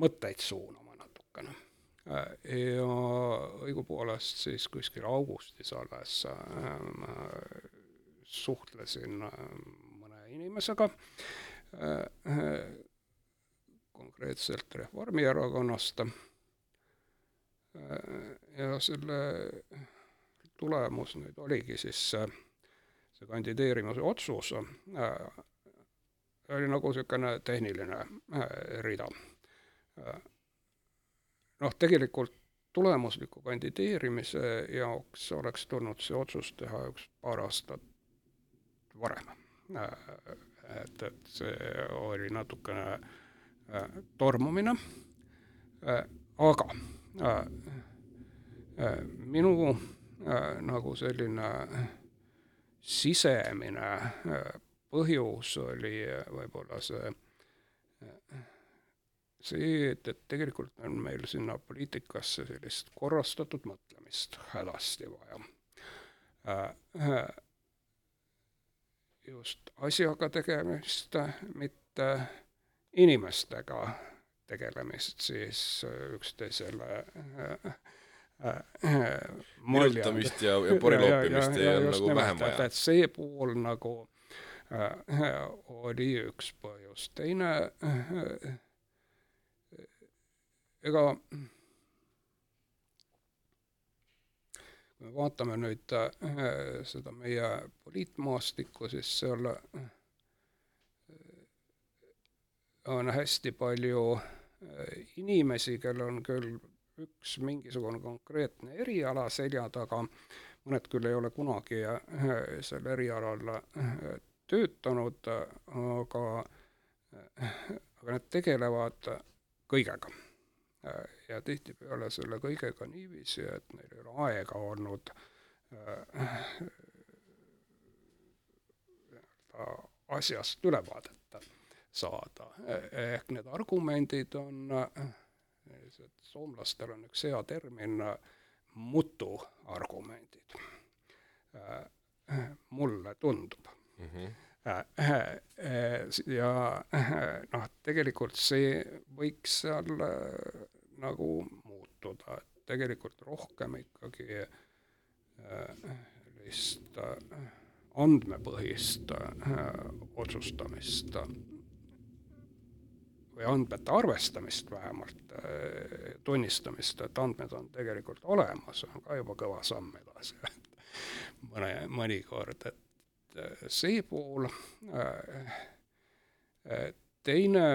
mõtteid suunama natukene. ja õigupoolest siis kuskil augustis alles ma suhtlesin mõne inimesega, konkreetselt Reformierakonnast, ja selle tulemus nüüd oligi siis see, see kandideerimise otsus oli nagu niisugune tehniline äh, rida. Äh, noh, tegelikult tulemusliku kandideerimise jaoks oleks tulnud see otsus teha üks paar aastat varem. Äh, et, et see oli natukene tormumine, aga minu nagu selline sisemine põhjus oli võib-olla see, see, et, et tegelikult on meil sinna poliitikasse sellist korrastatud mõtlemist hädasti vaja. Just asjaga tegemist, mitte inimestega tegelemist siis üksteisele mürjutamist ja, ja poriloopimist ei ole nagu vähem vaja. et see pool nagu Äh, oli üks põhjus, teine äh, ega kui me vaatame nüüd äh, seda meie poliitmaastikku, siis seal on hästi palju inimesi, kellel on küll üks mingisugune konkreetne eriala selja taga, mõned küll ei ole kunagi sel erialal töötanud, aga, aga nad tegelevad kõigega. Ja tihtipeale selle kõigega niiviisi, et neil ei ole aega olnud asjast ülevaadet saada. ehk need argumendid on, soomlastel on üks hea termin, mutuargumendid. mulle tundub mm. -hmm. ja noh, tegelikult see võiks seal nagu muutuda, et tegelikult rohkem ikkagi sellist andmepõhist otsustamist või andmete arvestamist vähemalt, tunnistamist, et andmed on tegelikult olemas, on ka juba kõva samm edasi mõne, mõnikord, et see pool, teine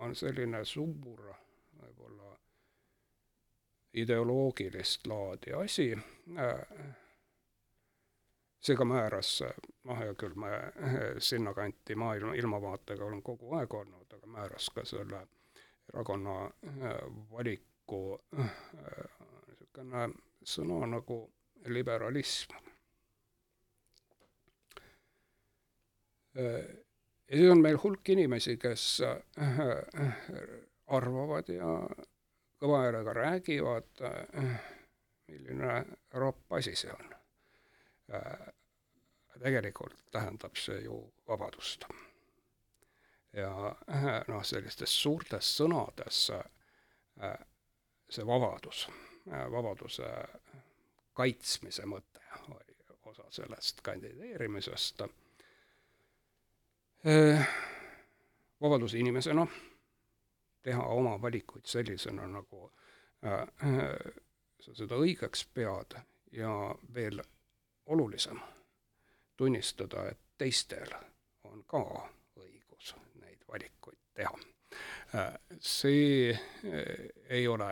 on selline suur võib-olla ideoloogilist laadi asi, seega määras, noh, hea küll, ma sinnakanti maailma ilmavaatega olen kogu aeg olnud, aga määras ka selle erakonna valiku niisugune sõna nagu liberalism. Ja siis on meil hulk inimesi, kes arvavad ja kõva häälega räägivad, milline ropp asi see on Äh, tegelikult tähendab see ju vabadust. ja äh, noh, sellistes suurtes sõnades äh, see vabadus, vabaduse kaitsmise mõte oli osa sellest kandideerimisest. Vabadus inimesena, teha oma valikuid sellisena, nagu sa seda õigeks pead ja veel olulisem tunnistada, et teistel on ka õigus neid valikuid teha. see eh, ei ole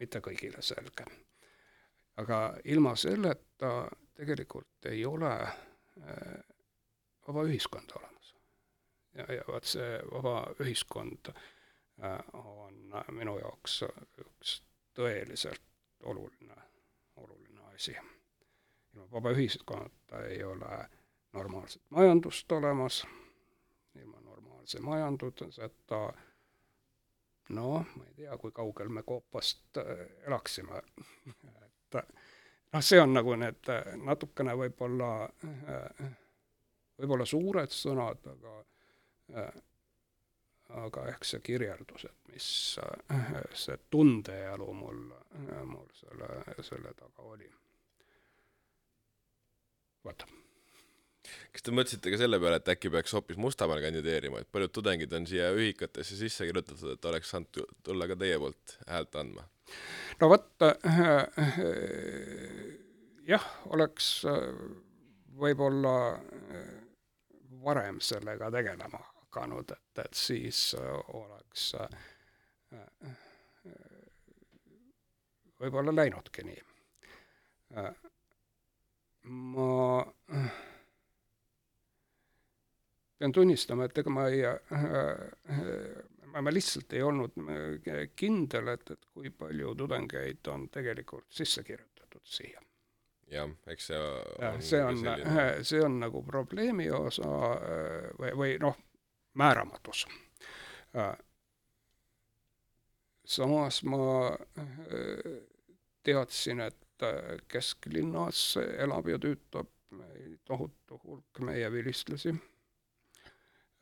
mitte kõigile selge. aga ilma selleta tegelikult ei ole eh, vaba ühiskonda olemas. ja, ja vot see vaba ühiskond eh, on minu jaoks üks tõeliselt oluline, oluline asi. Ilma vaba ühiskonnata ei ole normaalset majandust olemas, ilma normaalse majanduseta noh, ma ei tea, kui kaugel me koopast äh, elaksime. Et noh, see on nagu need äh, natukene võib-olla, äh, võib-olla suured sõnad, aga aga ehk see kirjeldus, et mis see tundeelu mul, mul selle, selle taga oli vaata. kas te mõtlesite ka selle peale, et äkki peaks hoopis Mustamäel kandideerima, et paljud tudengid on siia ühikatesse sisse kirjutatud, et oleks saanud tulla ka teie poolt häält andma? no vot äh, äh, jah, oleks äh, võib-olla äh, varem sellega tegelema hakanud, et, et siis äh, oleks äh, võib-olla läinudki nii ma pean tunnistama, et ega ma ei äh,, ma, ma lihtsalt ei olnud kindel, et, et kui palju tudengeid on tegelikult sisse kirjutatud siia. Jah, eks see on see on, see on nagu probleemi osa või, või noh, määramatus. samas ma teadsin, et Äh, kesklinnas elab ja töötab tohutu hulk meie vilistlasi.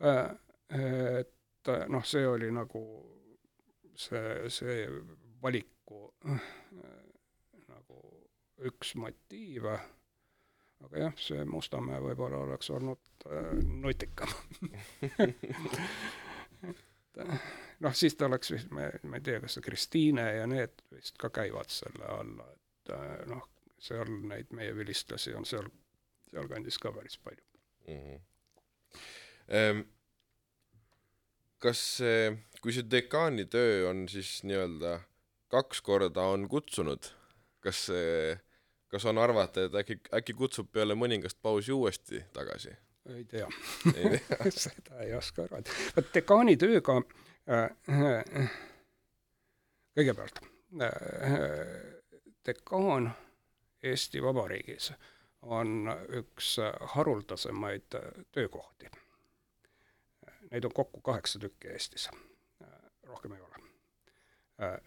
Äh, et äh, noh, see oli nagu see, see valiku üks motiive, aga jah, see Mustamäe võib-olla oleks olnud nutikam noh, siis ta oleks vist, ma, ma ei tea, kas see Kristiine ja need vist ka käivad selle alla, et et äh, noh, seal neid meie vilistlasi on seal, sealkandis ka päris palju mm. -hmm. Ehm, kas kui see dekaani töö on siis nii-öelda kaks korda on kutsunud, kas see, kas on arvata, et äkki, äkki kutsub peale mõningast pausi uuesti tagasi? ei tea, ei tea. seda ei oska arvata. vot dekaani tööga äh, äh, kõigepealt äh, dekaan Eesti Vabariigis on üks haruldasemaid töökohti. Neid on kokku kaheksa tükki Eestis, rohkem ei ole.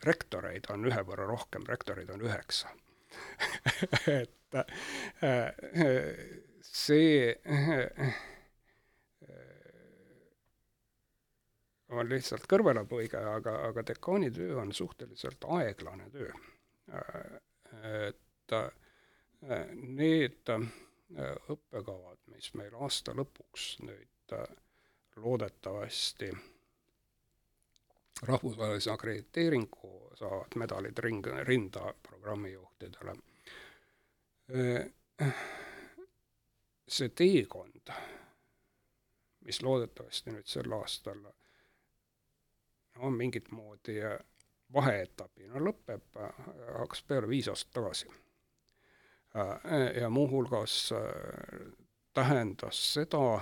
rektoreid on ühe võrra rohkem, rektoreid on üheksa et see on lihtsalt kõrvalepõige, aga, aga dekaani töö on suhteliselt aeglane töö. Et äh, need äh, õppekavad, mis meil aasta lõpuks nüüd äh, loodetavasti rahvusvahelise akrediteeringu saavad medalid ring, rinda programmijuhtidele, see teekond, mis loodetavasti nüüd sel aastal on mingit moodi vaheetapina lõpeb, hakkas peale viis aastat tagasi. ja muuhulgas tähendas seda,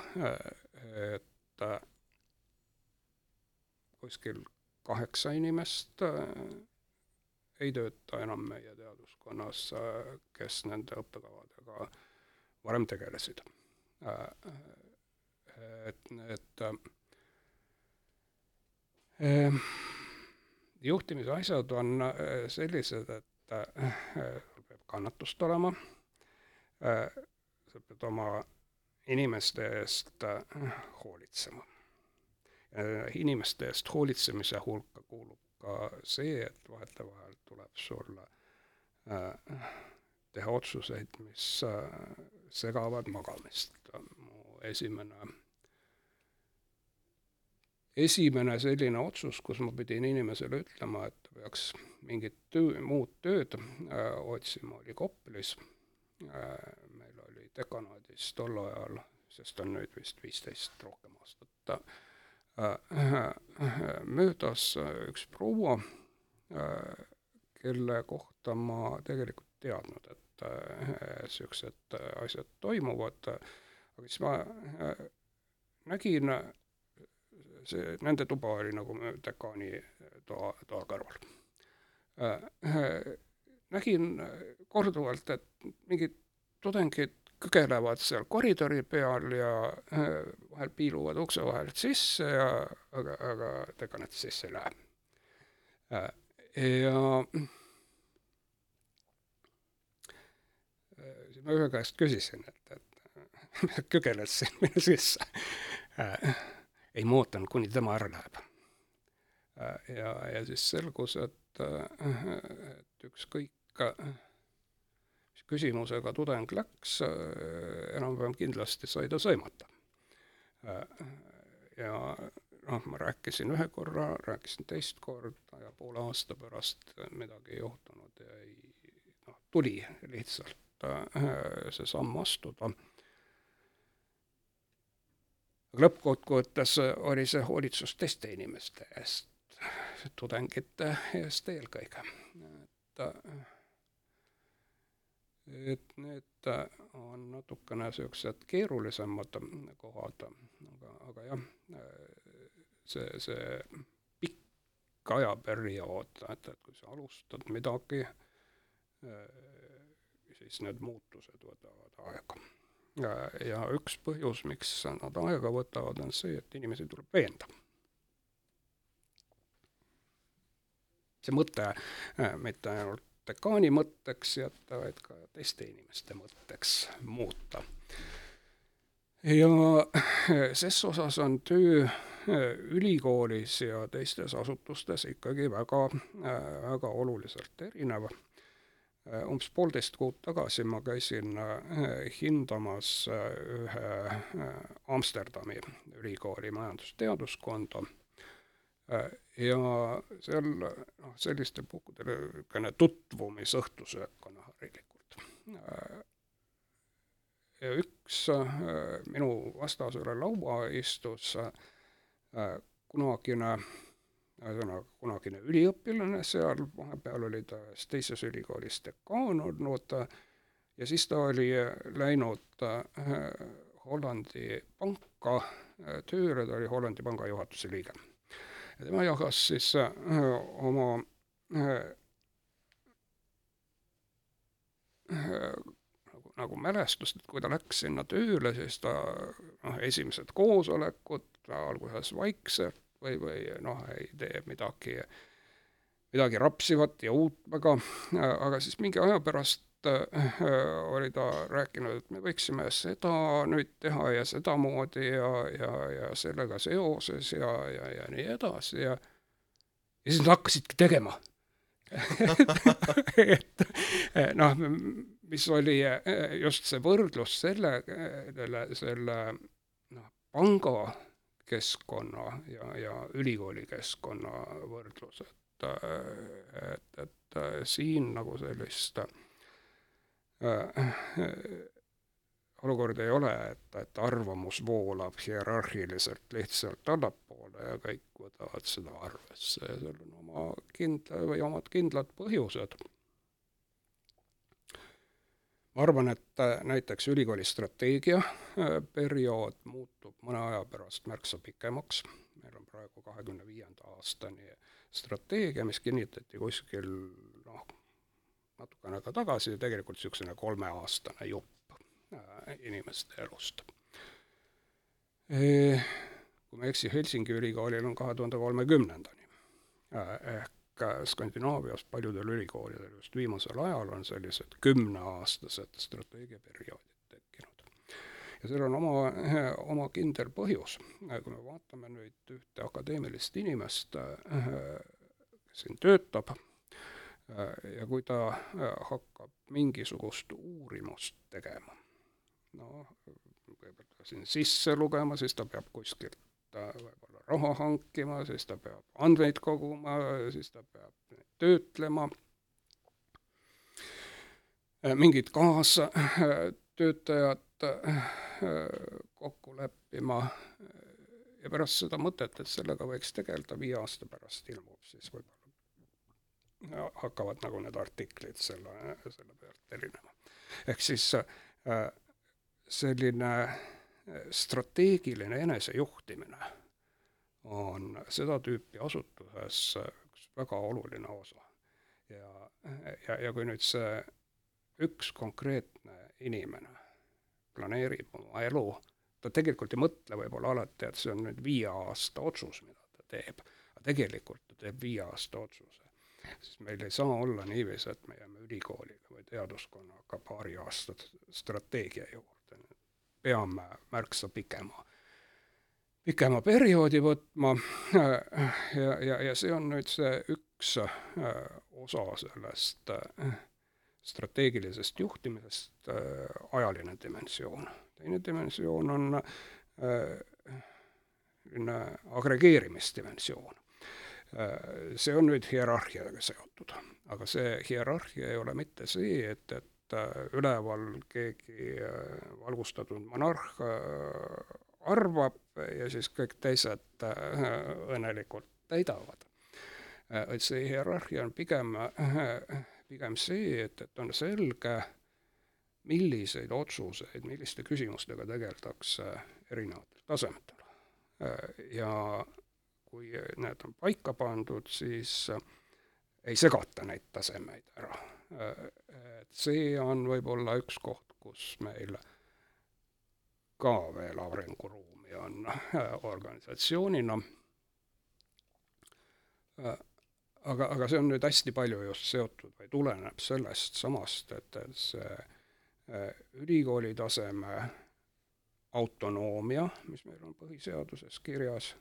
et kuskil kaheksa inimest ei tööta enam meie teaduskonnas, kes nende õppekavadega varem tegelesid. et need juhtimisasjad on sellised, et peab kannatust olema, sa pead oma inimeste eest hoolitsema. Inimeste eest hoolitsemise hulka kuulub ka see, et vahetevahel tuleb sul teha otsuseid, mis segavad magamist. mu esimene, esimene selline otsus, kus ma pidin inimesele ütlema, et peaks mingit töö, muud tööd äh, otsima, oli Koplis äh,. meil oli dekanaadis tol ajal, sest on nüüd vist viisteist rohkem aastat äh, möödas üks proua, kelle kohta ma tegelikult teadnud, et niisugused äh, äh, asjad toimuvad, aga siis ma äh, nägin, see, nende tuba oli nagu dekaani toa, toa kõrval. nägin korduvalt, et mingid tudengid kõgelevad seal koridori peal ja vahel piiluvad ukse vahelt sisse ja aga, aga dekanat sisse ei lähe. ja ma ühe käest küsisin, et, et kõgeled siin minu sisse äh,. ei, ma ootan, kuni tema ära läheb äh,. ja, ja siis selgus, et äh,, et ükskõik küsimusega tudeng läks äh,, enam-vähem kindlasti sai ta sõimata äh,. ja noh, ma rääkisin ühe korra, rääkisin teist korda ja poole aasta pärast midagi ei juhtunud ja ei noh, tuli lihtsalt Äh, see samm astuda. aga lõppkokkuvõttes oli see hoolitsus teiste inimeste eest, tudengite eest eelkõige. et, et need on natukene niisugused keerulisemad kohad, aga, aga jah, see, see pikk ajaperiood, et, et kui sa alustad midagi, siis need muutused võtavad aega. ja üks põhjus, miks nad aega võtavad, on see, et inimesi tuleb veenda. see mõte äh, mitte ainult dekaani mõtteks jätta, vaid ka teiste inimeste mõtteks muuta. ja äh, ses osas on töö äh, ülikoolis ja teistes asutustes ikkagi väga, väga oluliselt erinev Äh, umbes poolteist kuud tagasi ma käisin äh, hindamas äh, ühe Amsterdami ülikooli majandusteaduskonda ja seal noh, sellistel puhkudel niisugune tutvumisõhtusöök on harilikult. ja üks minu vastas üle laua istus kunagine ühesõnaga kunagine üliõpilane seal, vahepeal oli ta ühes teises ülikoolis dekaan olnud ja siis ta oli läinud äh, Hollandi panka äh, tööle, ta oli Hollandi panga juhatuse liige. Ja tema jagas siis äh, oma nagu, nagu mälestust, et kui ta läks sinna tööle, siis ta noh, esimesed koosolekud alguses vaikselt, või, või noh, ei tee midagi, midagi rapsivat ja uut väga, aga siis mingi aja pärast oli ta rääkinud, et me võiksime seda nüüd teha ja sedamoodi ja, ja, ja sellega seoses ja, ja, ja nii edasi ja ja siis nad hakkasidki tegema. Et noh, mis oli just see võrdlus selle, selle, selle noh, panga keskkonna ja, ja ülikooli keskkonna võrdlus, et, et, et siin nagu sellist olukord ei ole, et, et arvamus voolab hierarhiliselt lihtsalt allapoole ja kõik võtavad seda arvesse ja seal on oma kindla või omad kindlad põhjused. ma arvan, et näiteks ülikooli strateegia periood muutub mõne aja pärast märksa pikemaks, meil on praegu kahekümne viienda aastani strateegia, mis kinnitati kuskil natukene aega tagasi, tegelikult niisugune kolmeaastane jupp Äh, inimeste elust. Kui ma ei eksi, Helsingi ülikoolil on kahe tuhande kolmekümnendani. Äh, ehk äh, Skandinaavias paljudel ülikoolidel just viimasel ajal on sellised kümneaastased strateegiaperioodid tekkinud. ja sellel on oma, oma kindel põhjus. kui me vaatame nüüd ühte akadeemilist inimest, kes siin töötab, ja kui ta hakkab mingisugust uurimust tegema, noh, kõigepealt siin sisse lugema, siis ta peab kuskilt võib-olla raha hankima, siis ta peab andmeid koguma, siis ta peab töötlema, mingid kaastöötajad kokku leppima ja pärast seda mõtet, et sellega võiks tegeleda viie aasta pärast, ilmub siis võib-olla hakkavad nagu need artiklid selle, selle pealt erinema. ehk siis äh, selline eh, strateegiline enesejuhtimine on seda tüüpi asutuses üks väga oluline osa. ja, ja, ja kui nüüd see üks konkreetne inimene planeerib oma elu, ta tegelikult ei mõtle võib-olla alati, et see on nüüd viie aasta otsus, mida ta teeb, aga tegelikult ta teeb viie aasta otsuse. Siis meil ei saa olla niiviisi, et me jääme ülikooliga või teaduskonnaga paari aastat strateegia juurde peame märksa pikema, pikema perioodi võtma ja, ja, ja see on nüüd see üks äh, osa sellest äh, strateegilisest juhtimisest, äh, ajaline dimensioon. teine dimensioon on selline agregeerimisdimensioon. See on nüüd hierarhiaga seotud, aga see hierarhia ei ole mitte see, et, et et üleval keegi äh, valgustatud monarh äh, arvab ja siis kõik teised äh, õnnelikult täidavad. et see hierarhia on pigem, pigem see, et, et on selge, milliseid otsuseid, milliste küsimustega tegeldakse erinevatel tasemetel. ja kui need on paika pandud, siis ei segata neid tasemeid ära et see on võib-olla üks koht, kus meil ka veel arenguruumi on organisatsioonina. aga, aga see on nüüd hästi palju just seotud või tuleneb sellest samast, et, see äh, ülikooli taseme autonoomia, mis meil on põhiseaduses kirjas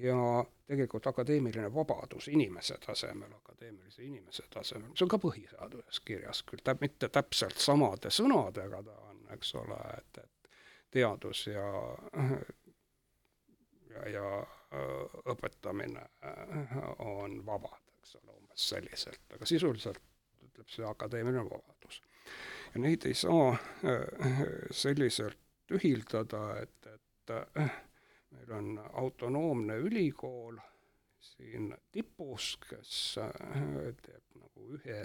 ja tegelikult akadeemiline vabadus inimese tasemel, akadeemilise inimese tasemel, see on ka põhiseaduses kirjas, küll täp-, mitte täpselt samade sõnadega ta on, eks ole, et, et teadus ja ja, ja äh, õpetamine äh, on vabad, eks ole, umbes selliselt, aga sisuliselt ütleb see akadeemiline vabadus. ja neid ei saa äh, selliselt ühildada, et, et meil on autonoomne ülikool siin tipus, kes äh, teeb nagu ühe,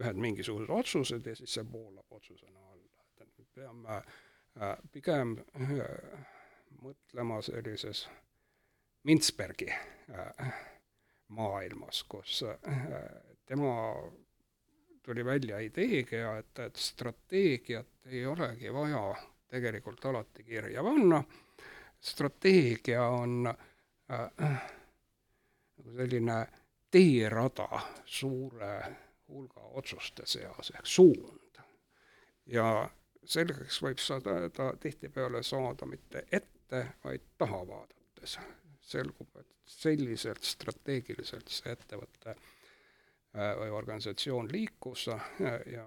ühed mingisugused otsused ja siis see voolab otsusena alla, et me peame äh, pigem äh, mõtlema sellises Mintsbergi maailmas, kus tema tuli välja ideega, et, et strateegiat ei olegi vaja tegelikult alati kirja panna strateegia on äh, nagu selline teerada suure hulga otsuste seas ehk suund. ja selgeks võib saada ta tihtipeale saada mitte ette, vaid taha vaadates. selgub, et selliselt strateegiliselt see ettevõte äh, või organisatsioon liikus ja, ja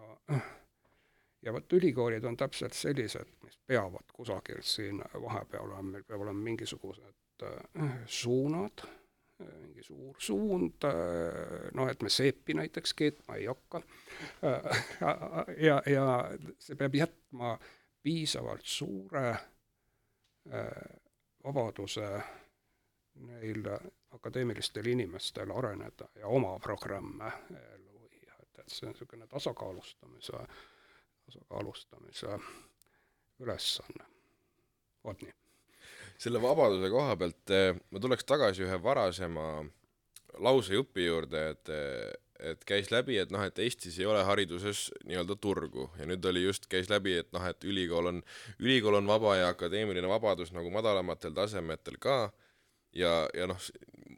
ja vot ülikoolid on täpselt sellised, mis peavad kusagil siin vahepeal olema, meil peab olema mingisugused äh, suunad mingi suur suund, noh, et me seepi näiteks keetma ei hakka. ja, ja see peab jätma piisavalt suure vabaduse neil akadeemilistel inimestel areneda ja oma programme ellu viia, et, et see on niisugune tasakaalustamise, tasakaalustamise ülesanne. vot nii. Selle vabaduse koha pealt eh, ma tuleks tagasi ühe varasema lausejupi juurde, et et käis läbi, et noh, et Eestis ei ole hariduses nii-öelda turgu. Ja nüüd oli just, käis läbi, et noh, et ülikool on, ülikool on vaba ja akadeemiline vabadus nagu madalamatel tasemetel ka. Ja, ja noh,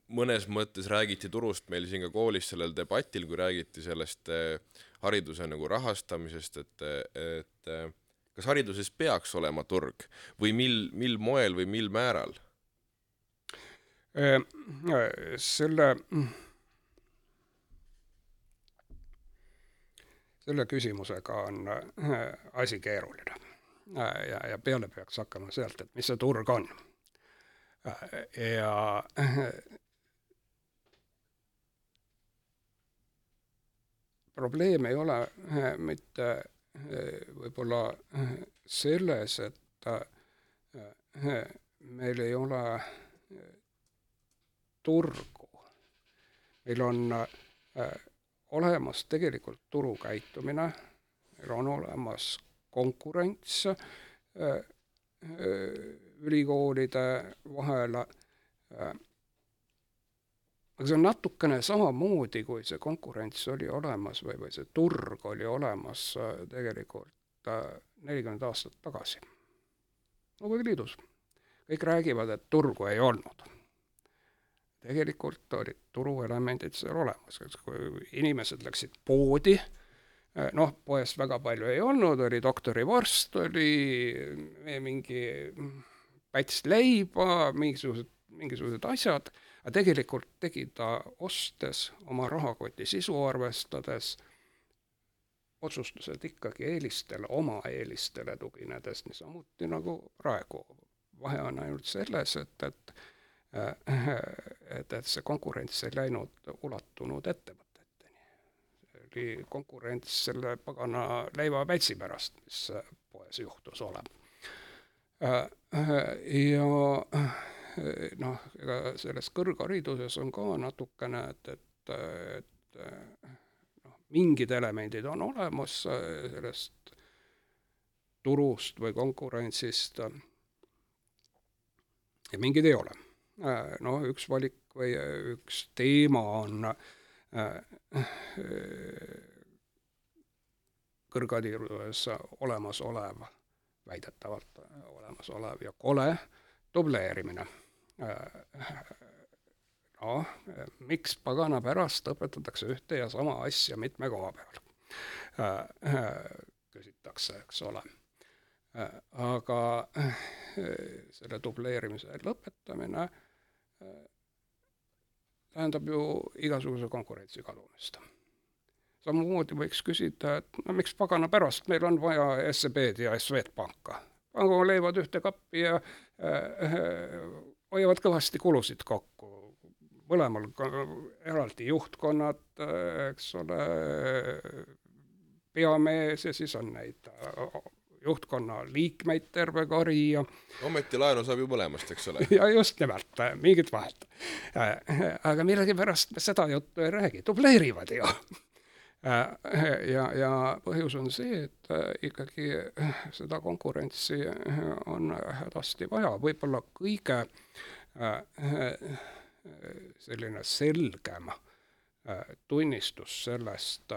mõnes mõttes räägiti turust meil siin ka koolis sellel debatil, kui räägiti sellest eh, hariduse nagu rahastamisest, et, et kas hariduses peaks olema turg või mil, mil moel või mil määral? Ehm, selle, selle küsimusega on asi keeruline. Ja, ja peale peaks hakkama sealt, et mis see turg on. Ja probleem ei ole mitte võib-olla selles, et meil ei ole turgu. meil on olemas tegelikult turukäitumine, meil on olemas konkurents ülikoolide vahel aga see on natukene samamoodi, kui see konkurents oli olemas või, või see turg oli olemas äh, tegelikult äh, nelikümmend aastat tagasi. Nõukogude Liidus. kõik räägivad, et turgu ei olnud. tegelikult olid turuelemendid seal olemas, kui inimesed läksid poodi, äh, noh, poest väga palju ei olnud, oli doktorivorst, oli mingi päts leiba, mingisugused, mingisugused asjad aga tegelikult tegi ta ostes, oma rahakoti sisu arvestades, otsustused ikkagi eelistele, oma eelistele tuginedes, niisamuti nagu praegu. vahe on ainult selles, et, et et, et see konkurents ei läinud, ulatunud ettevõteteni. see oli konkurents selle pagana leivapätsi pärast, mis poes juhtus olema. ja noh, ega selles kõrghariduses on ka natukene, et, et, et noh, mingid elemendid on olemas sellest turust või konkurentsist ja mingid ei ole. noh, üks valik või üks teema on kõrghariduses olemasolev, väidetavalt olemasolev ja kole dubleerimine noh, miks pagana pärast õpetatakse ühte ja sama asja mitme koha peal? küsitakse, eks ole. aga selle dubleerimise lõpetamine tähendab ju igasuguse konkurentsi kadumist. samamoodi võiks küsida, et no miks pagana pärast meil on vaja SEB-d ja Swedbanka. pangu leivad ühte kappi ja äh, hoiavad kõvasti kulusid kokku. mõlemal eraldi juhtkonnad, eks ole, peamees ja siis on neid juhtkonna liikmeid terve kari ja ometi laenu saab ju mõlemast, eks ole. ja just nimelt, mingit vahet. aga millegipärast me seda juttu ei räägi, dubleerivad ju. Ja, ja põhjus on see, et ikkagi seda konkurentsi on hädasti vaja, võib-olla kõige äh, Äh, selline selgem äh, tunnistus sellest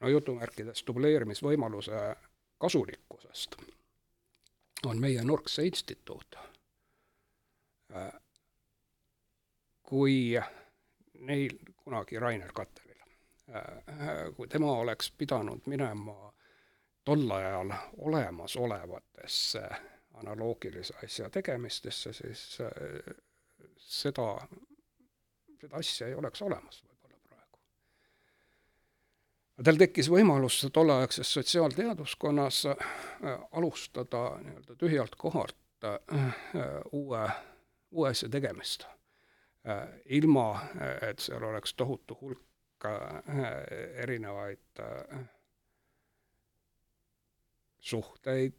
no jutumärkides dubleerimisvõimaluse kasulikkusest on meie Nurkse instituut. Äh, kui neil kunagi Rainer Kattelil, kui tema oleks pidanud minema tol ajal olemasolevatesse analoogilise asja tegemistesse, siis äh, seda, seda asja ei oleks olemas võib-olla praegu. tal tekkis võimalus tolleaegses sotsiaalteaduskonnas äh, alustada nii-öelda tühjalt kohalt äh, uue, uue asja tegemist. Ilma, et seal oleks tohutu hulk erinevaid suhteid,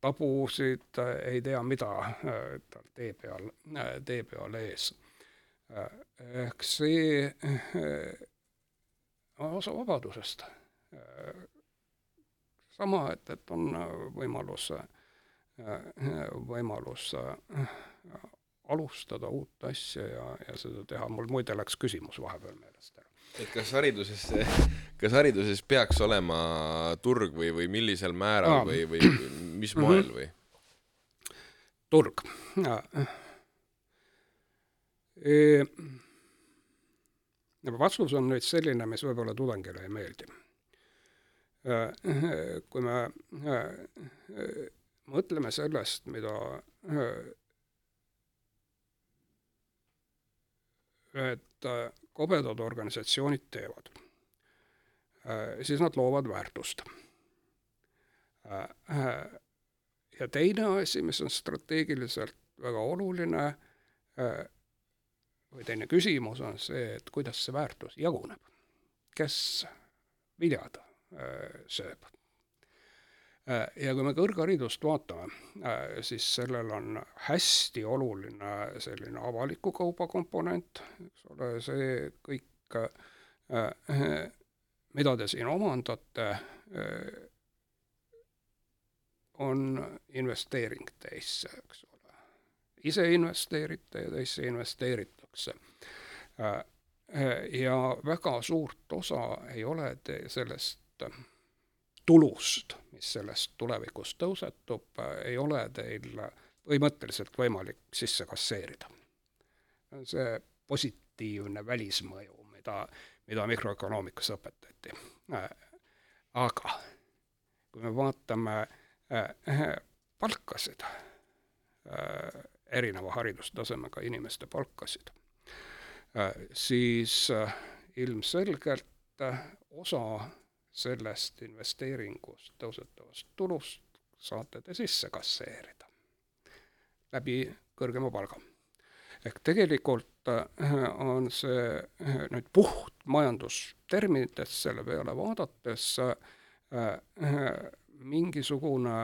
tabusid, ei tea mida tal tee peal, tee peal ees. ehk see on osa vabadusest sama, et, et on äh, võimalus, äh, võimalus äh, alustada uut asja ja, ja seda teha, mul muide läks küsimus vahepeal meelest ära. et kas hariduses, kas hariduses peaks olema turg või, või millisel määral Aa. või, või mis moel mm -hmm. või? turg. E vastus on nüüd selline, mis võib-olla tudengile ei meeldi kui me mõtleme sellest, mida et äh, kobedad organisatsioonid teevad, siis nad loovad väärtust. ja teine asi, mis on strateegiliselt väga oluline, või teine küsimus on see, et kuidas see väärtus jaguneb. kes viljad sööb. Ja kui me kõrgharidust vaatame, siis sellel on hästi oluline selline avaliku kauba komponent, eks ole, see kõik, mida te siin omandate, on investeering teisse, eks ole. ise investeerite ja teisse investeeritakse ja väga suurt osa ei ole te sellest tulust, mis sellest tulevikus tõusetub, ei ole teil põhimõtteliselt võimalik sisse kasseerida. see positiivne välismõju, mida, mida mikroökonoomikas õpetati. aga kui me vaatame äh, palkasid, äh, erineva haridustasemega inimeste palkasid, äh, siis ilmselgelt osa sellest investeeringust tõusetavast tulust saate te sisse kasseerida läbi kõrgema palga. ehk tegelikult äh, on see äh, nüüd puht majandusterminites selle peale vaadates äh, mingisugune,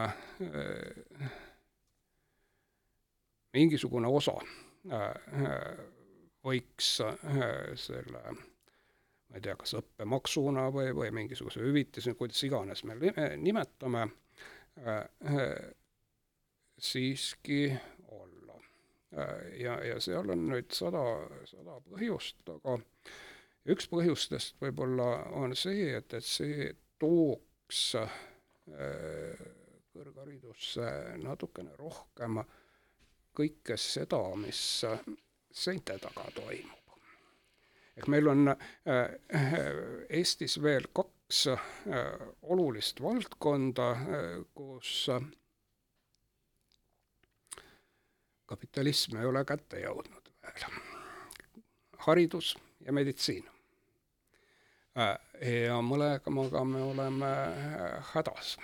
mingisugune osa võiks selle ma ei tea, kas õppemaksuna või, või mingisuguse hüvitisena, kuidas iganes me nimetame äh,, siiski olla äh,. ja, ja seal on nüüd sada, sada põhjust, aga üks põhjustest võib-olla on see, et, et see tooks äh, kõrgharidusse natukene rohkem kõike seda, mis seinte taga toimub ehk meil on äh, äh, Eestis veel kaks äh, olulist valdkonda, kus kapitalism ei ole kätte jõudnud veel. haridus ja meditsiin. ja mõlemaga me oleme hädas.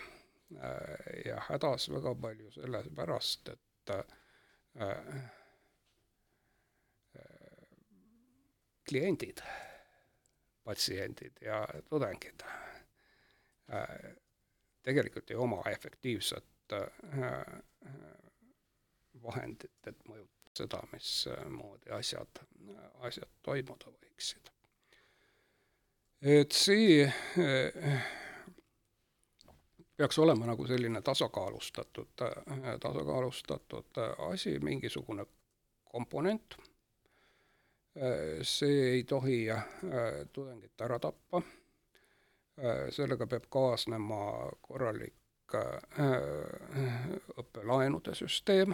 ja hädas väga palju sellepärast, et kliendid, patsiendid ja tudengid äh, tegelikult ei oma efektiivset äh, vahendit, et mõjutada seda, mismoodi asjad, asjad toimuda võiksid. et see äh, peaks olema nagu selline tasakaalustatud, tasakaalustatud asi, mingisugune komponent Äh, see ei tohi äh, tudengit ära tappa, äh, sellega peab kaasnema korralik õppelaenude süsteem,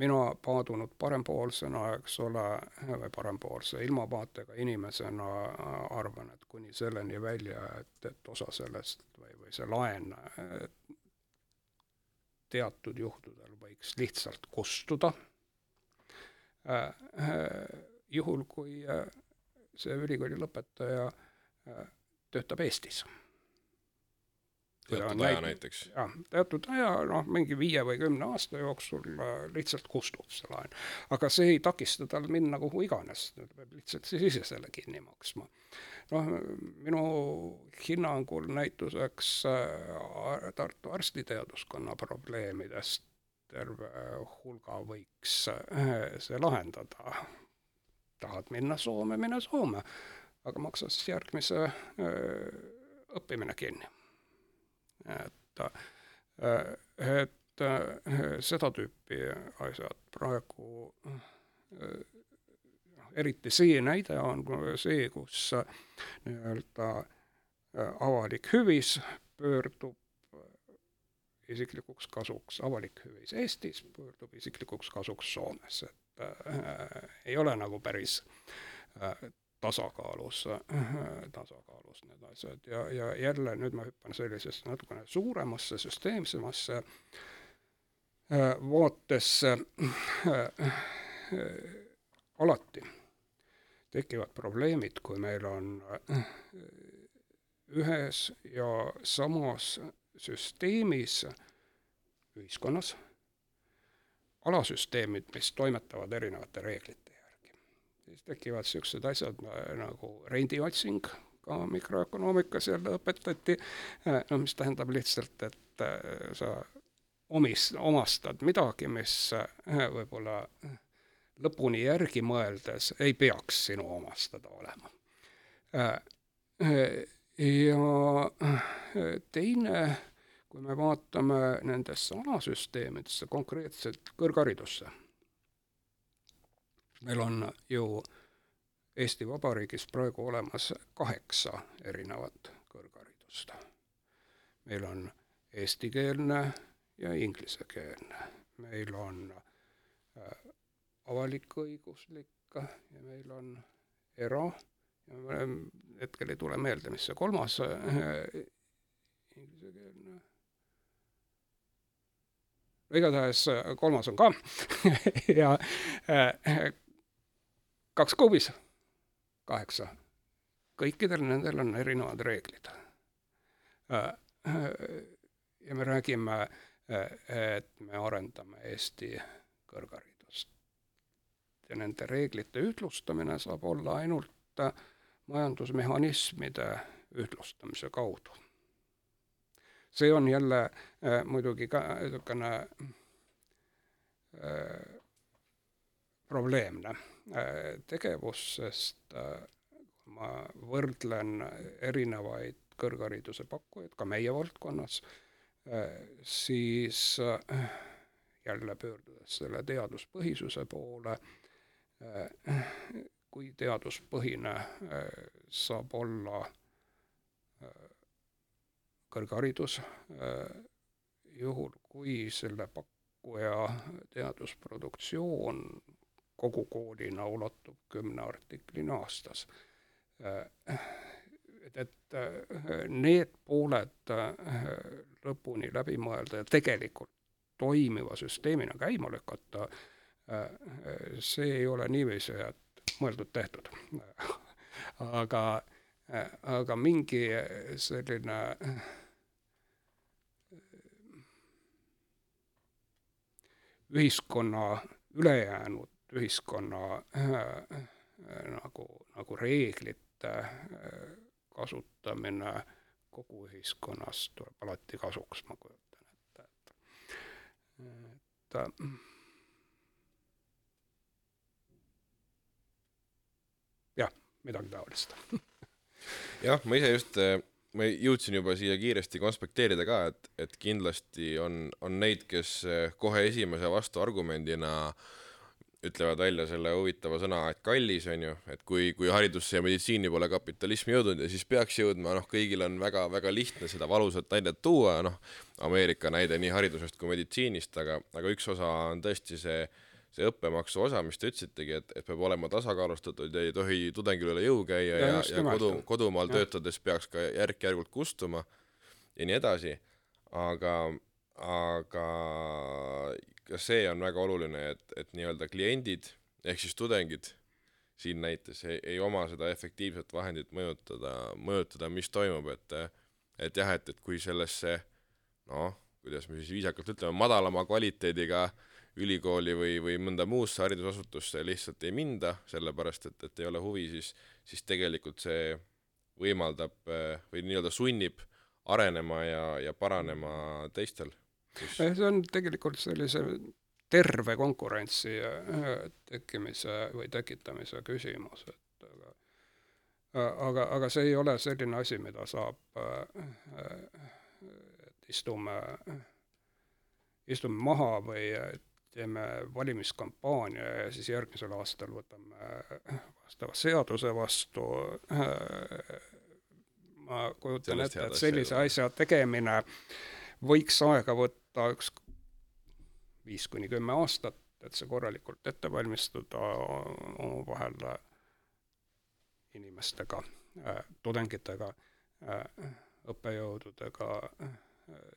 mina paadunud parempoolsena, eks ole, või parempoolse ilmavaatega inimesena arvan, et kuni selleni välja, et, et osa sellest või, või see laen teatud juhtudel võiks lihtsalt kustuda. Äh, äh, juhul, kui äh, see ülikooli lõpetaja töötab Eestis. teatud aja näiteks? jah, teatud aja, noh, mingi viie või kümne aasta jooksul lihtsalt kustub see laen. aga see ei takista tal minna kuhu iganes, ta peab lihtsalt siis ise selle kinni maksma. noh, minu hinnangul näituseks äh, Tartu arstiteaduskonna probleemidest terve hulga võiks äh, see lahendada. tahad minna Soome, mine Soome, aga maksa siis järgmise äh, õppimine kinni. et, et seda tüüpi asjad praegu eriti see näide on see, kus nii-öelda avalik hüvis pöördub isiklikuks kasuks, avalik hüvis Eestis pöördub isiklikuks kasuks Soomes, et äh, ei ole nagu päris äh, tasakaalus äh,, tasakaalus need asjad. Ja, ja jälle nüüd ma hüppan sellisesse natukene suuremasse, süsteemsemasse äh, vaatesse äh, äh, alati tekivad probleemid, kui meil on äh, ühes ja samas süsteemis ühiskonnas alasüsteemid, mis toimetavad erinevate reeglite siis tekivad niisugused asjad nagu rendiotsing, ka mikroökonoomikas jälle õpetati, no mis tähendab lihtsalt, et äh, sa omis-, omastad midagi, mis äh, võib-olla lõpuni järgi mõeldes ei peaks sinu omastada olema. Äh, ja teine, kui me vaatame nendesse alasüsteemidesse, konkreetselt kõrgharidusse meil on ju Eesti Vabariigis praegu olemas kaheksa erinevat kõrgharidust. meil on eestikeelne ja inglisekeelne, meil on äh, avalik-õiguslik ja meil on era, hetkel ei tule meelde, mis see kolmas äh, inglisekeelne igatahes äh, kolmas on ka ja äh, kaks kuubis, kaheksa. kõikidel nendel on erinevad reeglid. Äh, ja me räägime, et me arendame Eesti kõrgharidust. ja nende reeglite ühtlustamine saab olla ainult majandusmehhanismide ühtlustamise kaudu. see on jälle muidugi ka niisugune probleemne Äh, tegevus, sest äh, ma võrdlen erinevaid kõrghariduse pakkujaid ka meie valdkonnas, äh, siis jälle pöördudes selle teaduspõhisuse poole, kui teaduspõhine saab olla kõrgharidus, juhul kui selle pakkuja teadusproduktsioon kogukoolina ulatub kümne artiklini aastas. et, et need pooled lõpuni läbi mõelda ja tegelikult toimiva süsteemina käima lükata, see ei ole niiviisi, et mõeldud-tehtud. aga, aga mingi selline ühiskonna ülejäänud ühiskonna äh, nagu, nagu reeglite kasutamine kogu ühiskonnas tuleb alati kasuks, ma kujutan ette, et, et äh, jah, midagi taolist. Jah, ma ise just, ma jõudsin juba siia kiiresti konspekteerida ka, et, et kindlasti on, on neid, kes kohe esimese vastuargumendina äh, ütlevad välja selle huvitava sõna, et kallis on ju, et kui, kui haridusse ja meditsiini pole kapitalism jõudnud ja siis peaks jõudma, noh, kõigil on väga-väga lihtne seda valusat näidet tuua, noh, Ameerika näide nii haridusest kui meditsiinist, aga, aga üks osa on tõesti see, see õppemaksu osa, mis te ütlesitegi, et, et peab olema tasakaalustatud ja ei tohi tudengil üle jõu käia ja, ja, ja kodu, kodumaal ja. töötades peaks ka järk-järgult kustuma ja nii edasi, aga, aga ka see on väga oluline, et, et nii-öelda kliendid ehk siis tudengid siin näites ei, ei oma seda efektiivset vahendit mõjutada, mõjutada, mis toimub, et et jah, et, et kui sellesse noh, kuidas me siis viisakalt ütleme, madalama kvaliteediga ülikooli või, või mõnda muusse haridusasutusse lihtsalt ei minda, sellepärast et, et ei ole huvi, siis, siis tegelikult see võimaldab või nii-öelda sunnib arenema ja, ja paranema teistel. see on tegelikult sellise terve konkurentsi äh, tekkimise või tekitamise küsimus, et aga aga, aga see ei ole selline asi, mida saab, et istume, istume maha või teeme valimiskampaania ja siis järgmisel aastal võtame vastava seaduse vastu. ma kujutan ette, et sellise asja tegemine võiks aega võtta üks viis kuni kümme aastat, et see korralikult ette valmistada omavahel inimestega äh,, tudengitega äh,, õppejõududega äh,,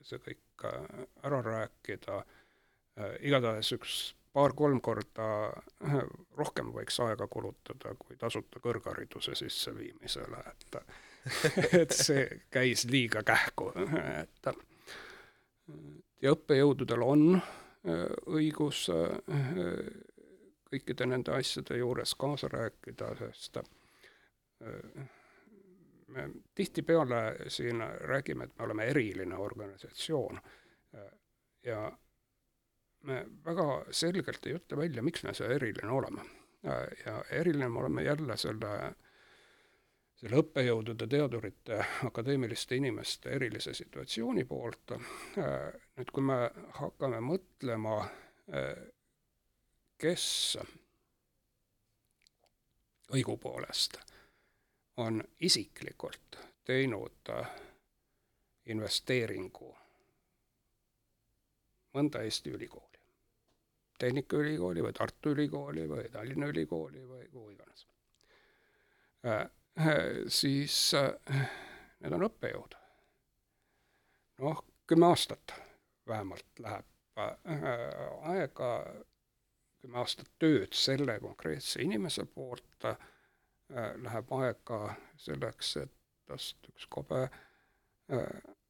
see kõik äh, ära rääkida äh,, igatahes üks paar-kolm korda äh, rohkem võiks aega kulutada kui tasuta kõrghariduse sisseviimisele, et et see käis liiga kähku, et ja õppejõududel on Äh, õigus äh, kõikide nende asjade juures kaasa rääkida, sest äh, me tihtipeale siin räägime, et me oleme eriline organisatsioon ja me väga selgelt ei ütle välja, miks me see eriline oleme. ja eriline me oleme jälle selle selle õppejõudude, teadurite, akadeemiliste inimeste erilise situatsiooni poolt. nüüd, kui me hakkame mõtlema, kes õigupoolest on isiklikult teinud investeeringu mõnda Eesti ülikooli, Tehnikaülikooli või Tartu Ülikooli või Tallinna Ülikooli või kuhu iganes Äh, siis äh, need on õppejõud. noh, kümme aastat vähemalt läheb äh, aega, kümme aastat tööd selle konkreetse inimese poolt, läheb aega selleks, et tast üks kobe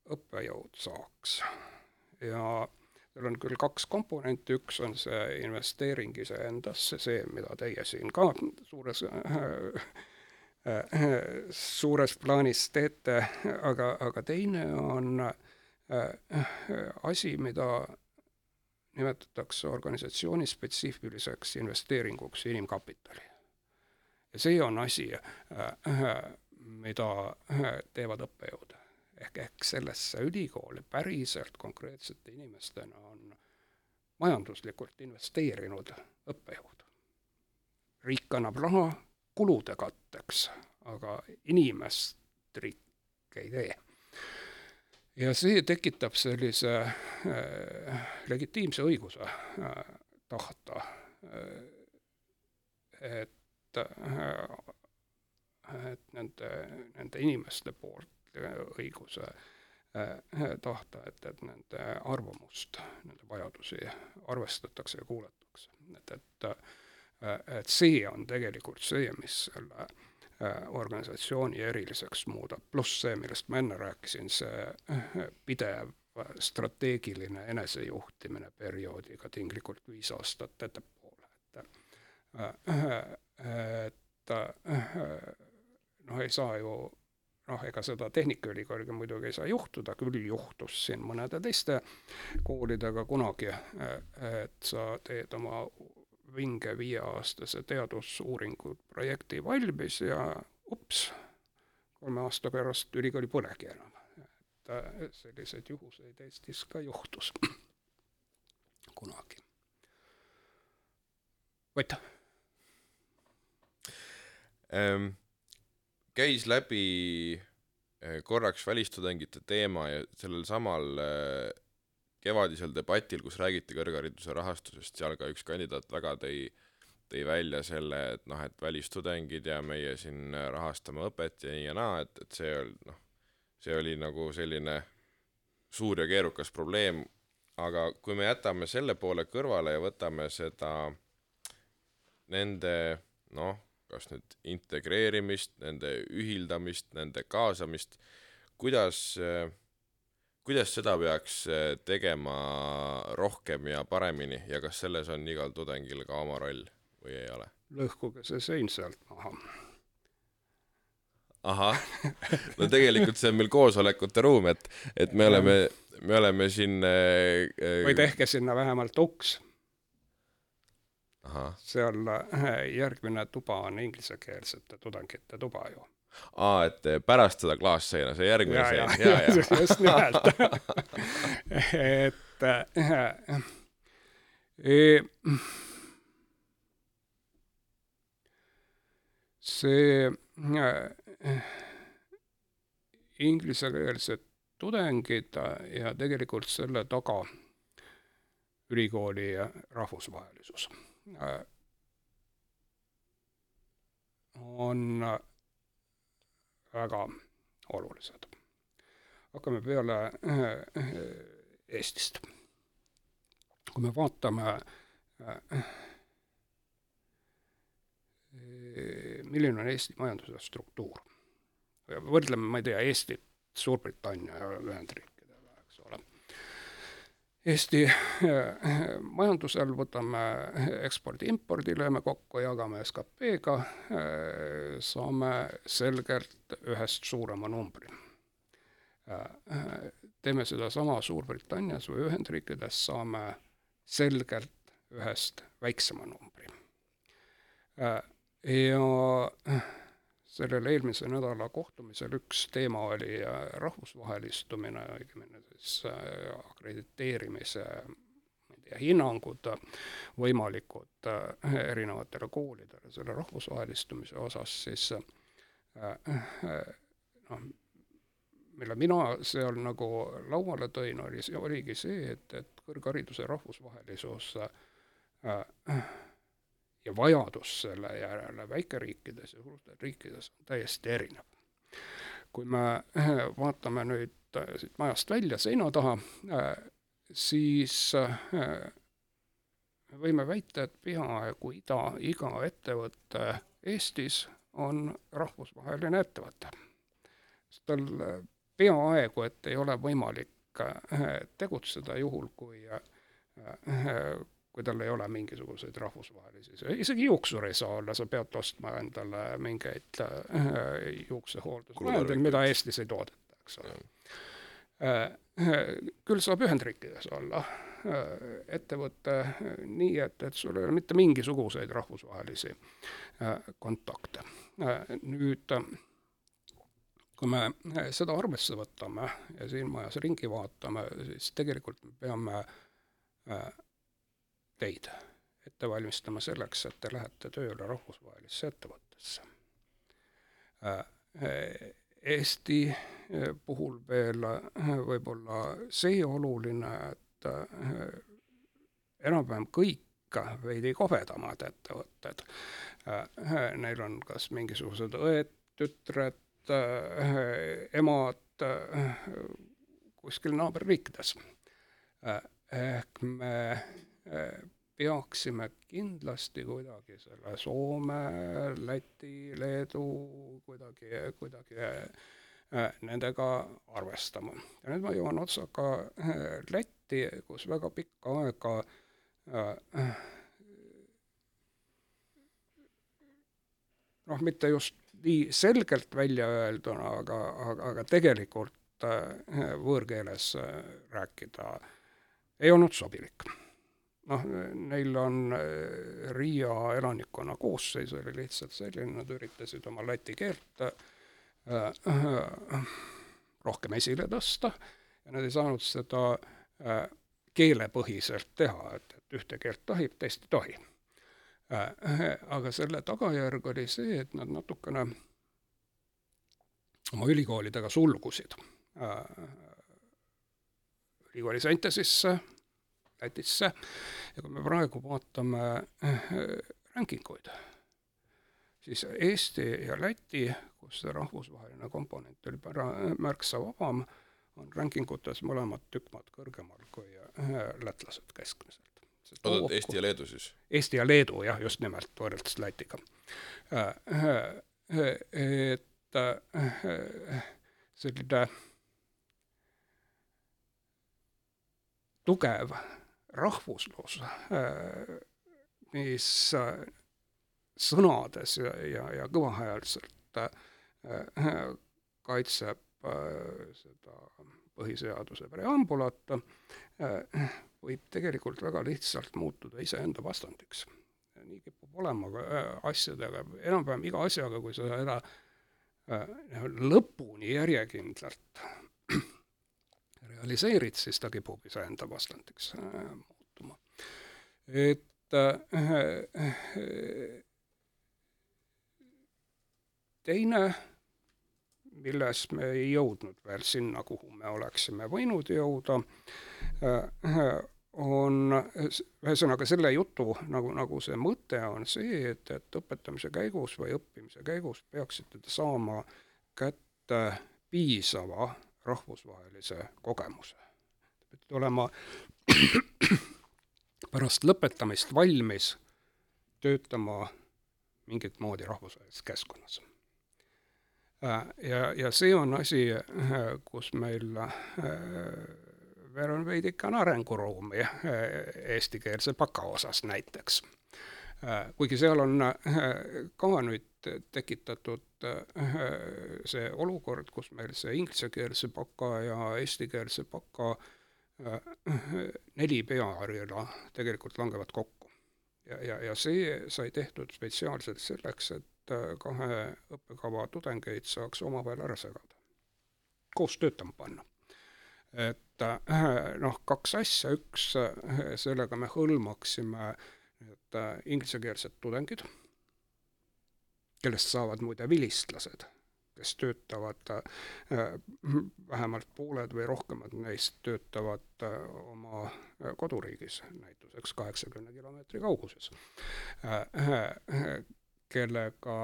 õppejõud saaks. ja seal on küll kaks komponenti, üks on see investeering iseendasse, see, mida teie siin ka suures suures plaanis teete, aga, aga teine on äh, asi, mida nimetatakse organisatsiooni spetsiifiliseks investeeringuks inimkapitali. ja see on asi, äh, mida teevad õppejõud. Ehk, ehk sellesse ülikooli päriselt konkreetsete inimestena on majanduslikult investeerinud õppejõud. riik annab raha, kulude katteks, aga inimest riik ei tee. ja see tekitab sellise äh, legitiimse õiguse äh, tahta äh,, et äh,, et nende, nende inimeste poolt õiguse äh, tahta, et, et nende arvamust, nende vajadusi arvestatakse ja kuulatakse, et, et Äh, et see on tegelikult see, mis selle äh, organisatsiooni eriliseks muudab, pluss see, millest ma enne rääkisin, see äh, pidev strateegiline enesejuhtimine perioodiga tinglikult viis aastat ettepoole, et et noh, ei saa ju noh, ega seda Tehnikaülikooliga muidugi ei saa juhtuda, küll juhtus siin mõnede teiste koolidega kunagi, et sa teed oma vinge viieaastase teadusuuringu projekti valmis ja ups, kolme aasta pärast ülikooli polegi enam. et äh, selliseid juhuseid Eestis ka juhtus kunagi. Ott ähm,. Käis läbi äh, korraks välistudengite teema ja sellel samal äh, kevadisel debatil, kus räägiti kõrghariduse rahastusest, seal ka üks kandidaat väga tõi, tõi välja selle, et noh, et välistudengid ja meie siin rahastame õpet ja nii ja naa, et, et see oli noh, see oli nagu selline suur ja keerukas probleem, aga kui me jätame selle poole kõrvale ja võtame seda nende noh, kas nüüd integreerimist, nende ühildamist, nende kaasamist, kuidas, kuidas seda peaks tegema rohkem ja paremini ja kas selles on igal tudengil ka oma roll või ei ole? lõhkuge see sein sealt maha ahah, no tegelikult see on meil koosolekute ruum, et, et me oleme, me oleme siin äh, või tehke sinna vähemalt uks. Seal äh, järgmine tuba on inglisekeelsete tudengite tuba ju. aa, et pärast seda klaasseina, see järgmine sein, ja, ja, ja. just nimelt. Et äh, e, see inglisekeelsed tudengid ja tegelikult selle taga ülikooli rahvusvahelisus on väga olulised. hakkame peale Eestist. kui me vaatame milline on Eesti majanduse struktuur. võrdleme, ma ei tea, Eestit Suurbritannia ja ole. Eesti äh, majandusel võtame ekspordi-impordi, lööme kokku, jagame SKP-ga, äh, saame selgelt ühest suurema numbri. Äh, teeme sedasama Suurbritannias või Ühendriikides, saame selgelt ühest väiksema numbri ja sellel eelmise nädala kohtumisel üks teema oli äh, rahvusvahelistumine, õigemini siis äh, akrediteerimise tea, hinnangud võimalikud äh, erinevatele koolidele selle rahvusvahelistumise osas, siis noh, mille mina seal nagu lauale tõin, oli, oligi see, et, et kõrghariduse rahvusvahelisus äh, ja vajadus selle järele väikeriikides ja suurtes riikides on täiesti erinev. kui me eh, vaatame nüüd eh, siit majast välja seina taha, eh, siis me võime väita, et peaaegu ida, iga ettevõte Eestis on rahvusvaheline ettevõte. tal peaaegu et ei ole võimalik tegutseda juhul, kui kui tal ei ole mingisuguseid rahvusvahelisi, isegi juuksur ei saa olla, sa pead ostma endale mingeid äh, juuksehooldusvahendeid, mida Eestis ei toodeta, eks ole äh,. äh küll saab Ühendriikides olla äh, ettevõte nii, et, et sul ei ole mitte mingisuguseid rahvusvahelisi kontakte. nüüd kui me seda arvesse võtame ja siin majas ringi vaatame, siis tegelikult me peame teid ette valmistama selleks, et te lähete tööle rahvusvahelisse ettevõttesse. Äh, Eesti äh, puhul veel äh, võib-olla see oluline, et enam-vähem kõik veidi kobedamad ettevõtted, neil on kas mingisugused õed, tütred, emad kuskil naaberriikides. ehk me peaksime kindlasti kuidagi selle Soome, Läti, Leedu kuidagi, kuidagi äh, nendega arvestama. ja nüüd ma jõuan otsaga äh, Lätti, kus väga pikka aega äh, noh, mitte just nii selgelt välja öelduna, aga, aga, aga tegelikult võõrkeeles rääkida ei olnud sobilik noh, neil on äh, Riia elanikkonna koosseis oli lihtsalt selline, nad üritasid oma läti keelt äh, rohkem esile tõsta ja nad ei saanud seda äh, keelepõhiselt teha, et, et ühte keelt tohib, teist ei tohi äh,. aga selle tagajärg oli see, et nad natukene oma ülikoolidega sulgusid ülikooli sainte sisse Lätisse ja kui me praegu vaatame äh, äh, ranking uid, siis Eesti ja Läti, kus see rahvusvaheline komponent oli pära-, märksa vabam, on ranking utes mõlemad tükk maad kõrgemal kui äh, lätlased keskmiselt. oota, Eesti ja Leedu siis? Eesti ja Leedu jah, just nimelt, võrreldes Lätiga. et selline tugev rahvuslus, mis sõnades ja, ja, ja kõvahäälselt kaitseb seda põhiseaduse preambulat, võib tegelikult väga lihtsalt muutuda iseenda vastandiks. nii kipub olema asjadega, enam-vähem iga asjaga, kui sa seda lõpuni järjekindlalt realiseerid, siis ta kipub iseenda vastandiks muutuma. et teine milles me ei jõudnud veel sinna, kuhu me oleksime võinud jõuda, on ühesõnaga selle jutu nagu, nagu see mõte on see, et, et õpetamise käigus või õppimise käigus peaksite te saama kätte piisava rahvusvahelise kogemuse. Peate olema pärast lõpetamist valmis töötama mingit moodi rahvusvahelises keskkonnas Äh, ja, ja see on asi, äh, kus meil äh, veel on veidikene arenguruumi eestikeelse baka osas näiteks. kuigi seal on ka nüüd tekitatud see olukord, kus meil see inglisekeelse baka ja eestikeelse baka neli peaharjula tegelikult langevad kokku. ja, ja, ja see sai tehtud spetsiaalselt selleks, et et kahe õppekava tudengeid saaks omavahel ära segada, koos töötama panna. et noh, kaks asja, üks, sellega me hõlmaksime need inglisekeelsed tudengid, kellest saavad muide vilistlased, kes töötavad, vähemalt pooled või rohkemad neist töötavad oma koduriigis, näituseks kaheksakümne kilomeetri kauguses kellega,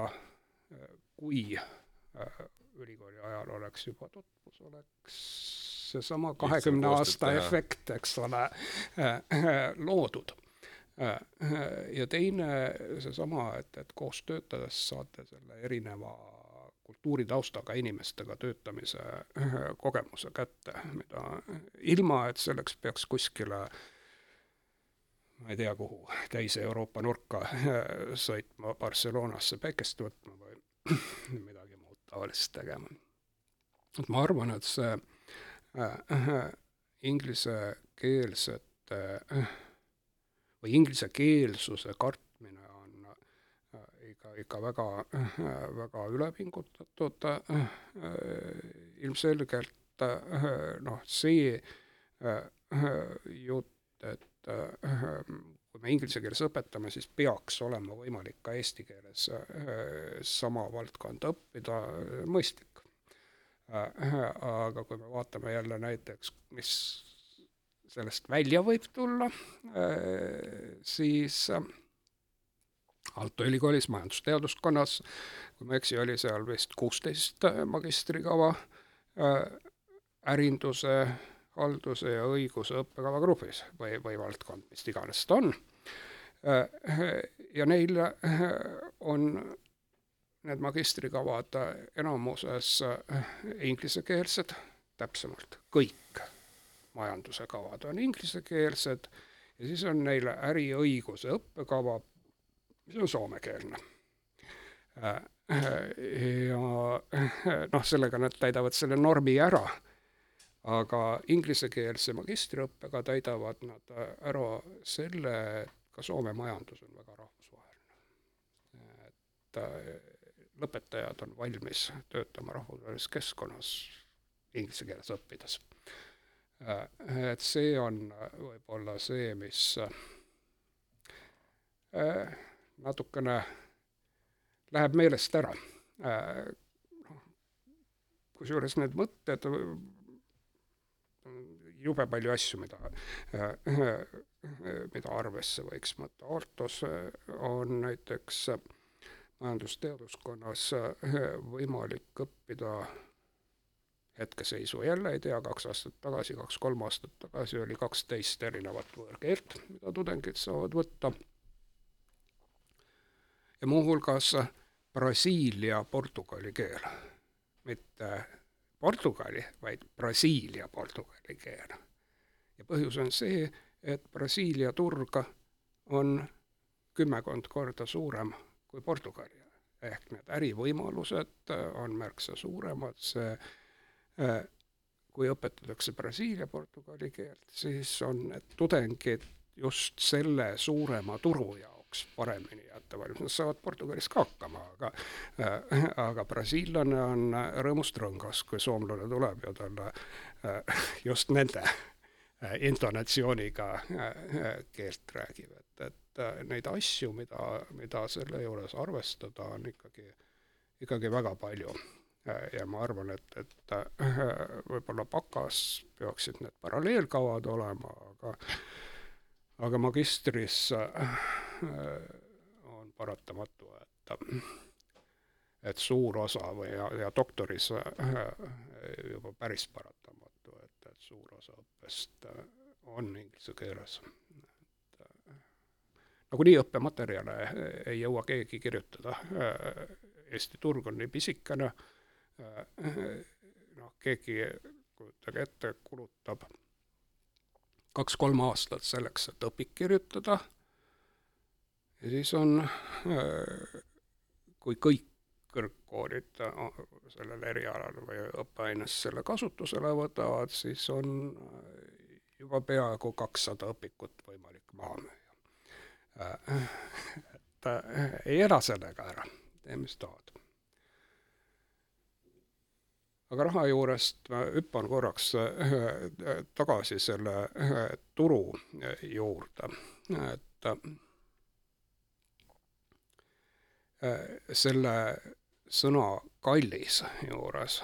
kui äh, ülikooli ajal oleks juba tutvus, oleks seesama kahekümne aasta efekt, eks ole, äh, loodud. Äh, ja teine seesama, et, et koos töötades saate selle erineva kultuuritaustaga inimestega töötamise kogemuse kätte, mida ilma, et selleks peaks kuskile äh, ma ei tea kuhu, teise Euroopa nurka sõitma Barcelonasse päikest võtma või midagi muud taolist tegema. et ma arvan, et see äh, inglisekeelsete äh, või inglisekeelsuse kartmine on äh, ikka, ikka väga äh,, väga ülepingutatud äh, ilmselgelt noh, see jutt, et kui me inglise keeles õpetame, siis peaks olema võimalik ka eesti keeles sama valdkonda õppida, mõistlik. Aga kui me vaatame jälle näiteks, mis sellest välja võib tulla, siis Aalto ülikoolis majandusteaduskonnas, kui ma ei eksi, oli seal vist kuusteist magistrikava ärinduse halduse ja õiguse õppekava grupis või, või valdkond, mis iganes ta on. ja neil on need magistrikavad enamuses inglisekeelsed, täpsemalt kõik majanduse kavad on inglisekeelsed ja siis on neil äriõiguse õppekava, mis on soomekeelne. ja noh, sellega nad täidavad selle normi ära aga inglisekeelse magistriõppega täidavad nad ära selle, et ka Soome majandus on väga rahvusvaheline. et äh, lõpetajad on valmis töötama rahvusvahelises keskkonnas inglise keeles õppides. Äh, et see on võib-olla see, mis äh, natukene läheb meelest ära. Kusjuures need mõtted jube palju asju, mida, mida arvesse võiks võtta. Artos on näiteks majandusteaduskonnas võimalik õppida hetkeseisu jälle ei tea, kaks aastat tagasi, kaks-kolm aastat tagasi oli kaksteist erinevat võõrkeelt, mida tudengid saavad võtta. ja muuhulgas Brasiilia portugali keel, mitte Portugali, vaid Brasiilia portugali keel. ja põhjus on see, et Brasiilia turg on kümmekond korda suurem kui Portugali. ehk need ärivõimalused on märksa suuremad, see kui õpetatakse Brasiilia portugali keelt, siis on need tudengid just selle suurema turu jaoks paremini ette valmis, nad saavad Portugalis ka hakkama, aga äh, aga brasiillane on rõõmust rõngas, kui soomlane tuleb ja talle äh, just nende äh, intonatsiooniga keelt räägib, et, et neid asju, mida, mida selle juures arvestada, on ikkagi, ikkagi väga palju ja ma arvan, et, et võib-olla bakas peaksid need paralleelkavad olema, aga aga magistris äh, on paratamatu, et et suur osa või ja, ja doktoris äh, juba päris paratamatu, et, et suur osa õppest äh, on inglise keeles. nagunii õppematerjale ei jõua keegi kirjutada, Eesti turg on nii pisikene, noh, keegi, kujutage ette, kulutab kaks-kolm aastat selleks, et õpik kirjutada, ja siis on, äh, kui kõik kõrgkoolid äh, sellel erialal või õppeaines selle kasutusele võtavad, siis on äh, juba peaaegu kakssada õpikut võimalik maha müüa. et ei ela sellega ära, tee mis tahad aga raha juurest ma hüppan korraks äh, tagasi selle äh, turu äh, juurde, et selle sõna kallis juures,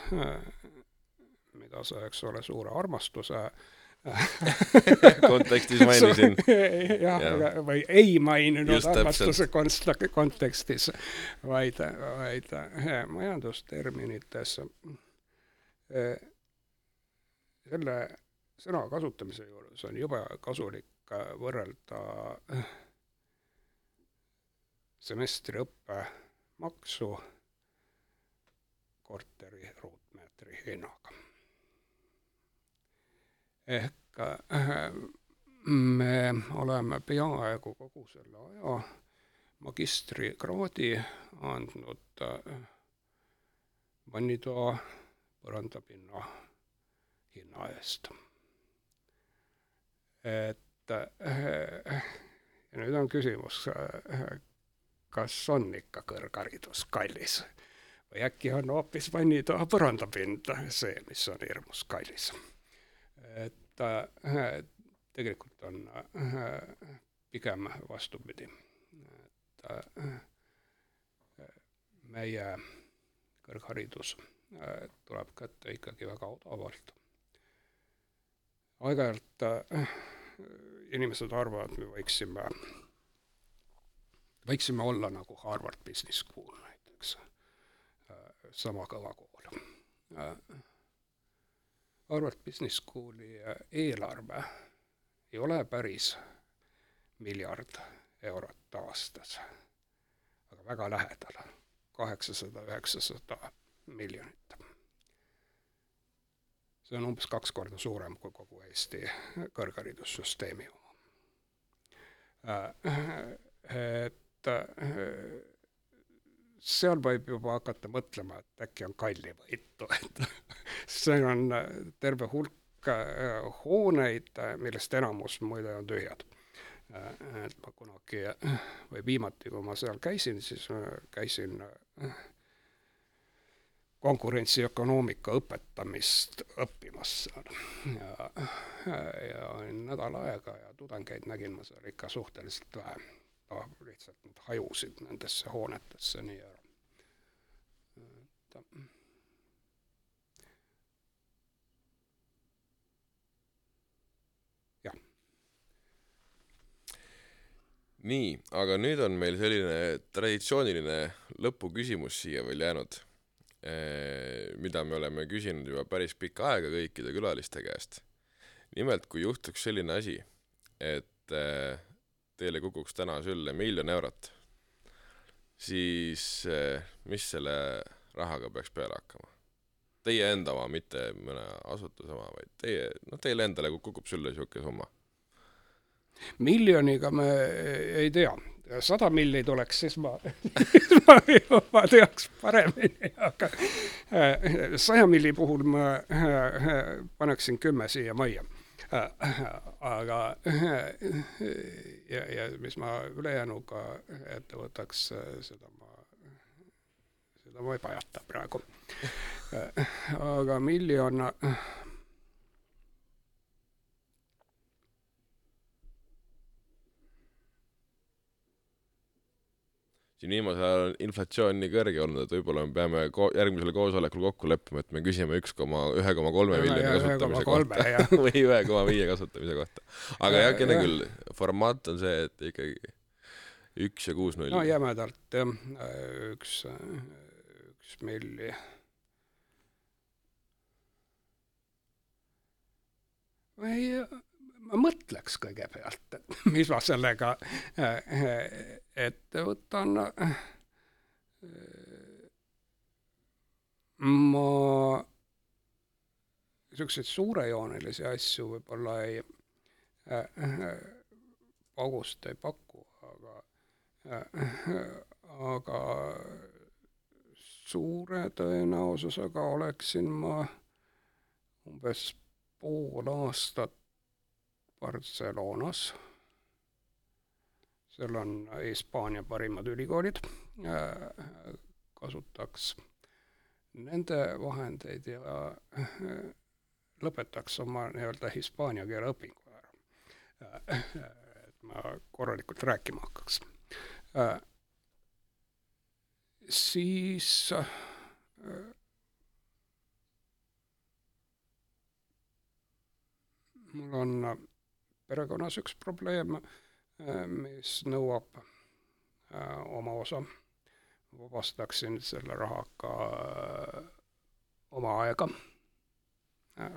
mida sa, eks ole, suure armastuse kontekstis mainisin. jah ja., või ei maininud armastuse kontekstis, vaid, vaid majandusterminites Äh, selle sõna kasutamise juures on jube kasulik äh, võrrelda äh, semestriõppe maksu korteri ruutmeetri hinnaga. ehk me oleme peaaegu kogu selle aja magistrikraadi andnud vannitoa põrandapinna hinna eest. et ja nüüd on küsimus, kas on ikka kõrgharidus kallis või äkki on hoopis vannitoa põrandapind see, mis on hirmus kallis. et tegelikult on pigem vastupidi, et meie kõrgharidus Äh, tuleb kätte ikkagi väga odavalt. aeg-ajalt äh, inimesed arvavad, me võiksime, võiksime olla nagu Harvard Business School näiteks äh,, sama kõva kool äh,. Harvard Business Schooli eelarve ei ole päris miljard eurot aastas, aga väga lähedal, kaheksasada, üheksasada miljonit see on umbes kaks korda suurem kui kogu Eesti kõrgharidussüsteemi oma. Äh, et äh, seal võib juba hakata mõtlema, et äkki on kallivõitu, et see on terve hulk äh, hooneid, millest enamus muide on tühjad. et ma kunagi või viimati, kui ma seal käisin, siis käisin konkurentsiökonoomika õpetamist õppimas seal. ja, ja olin nädal aega ja tudengeid nägin ma seal ikka suhteliselt vähe. lihtsalt nad hajusid nendesse hoonetesse nii ära. jah. nii, aga nüüd on meil selline traditsiooniline lõpuküsimus siia veel jäänud mida me oleme küsinud juba päris pikka aega kõikide külaliste käest. nimelt, kui juhtuks selline asi, et eh, teile kukuks täna sülle miljon eurot, siis eh, mis selle rahaga peaks peale hakkama? teie enda oma, mitte mõne asutuse oma, vaid teie, noh, teile endale kukub sülle niisugune summa? miljoniga me ei tea, sada milli tuleks, siis ma, siis ma juba teaks paremini, aga äh, saja milli puhul ma äh, paneksin kümme siia majja aga ja, ja mis ma ülejäänuga ette võtaks, seda ma, seda ma ei pajata praegu. aga miljon siin viimasel ajal on inflatsioon nii kõrge olnud, et võib-olla me peame ko-, järgmisel koosolekul kokku leppima, et me küsime üks koma, ühe koma kolme miljoni kasutamise kohta või ühe koma viie kasutamise kohta. aga jah, kene küll, formaat on see, et ikkagi üks ja kuus nulli. no jämedalt jah, üks, üks milli. või ma mõtleks kõigepealt, et mis ma sellega ette võtan. ma niisuguseid suurejoonelisi asju võib-olla ei paugust ei paku, aga aga suure tõenäosusega oleksin ma umbes pool aastat Barcelonas. seal on Hispaania parimad ülikoolid, kasutaks nende vahendeid ja lõpetaks oma nii-öelda hispaania keele õpingu ära. et ma korralikult rääkima hakkaks. siis mul on perekonnas üks probleem, äh, mis nõuab äh, oma osa. vabastaksin selle rahaga äh, oma aega,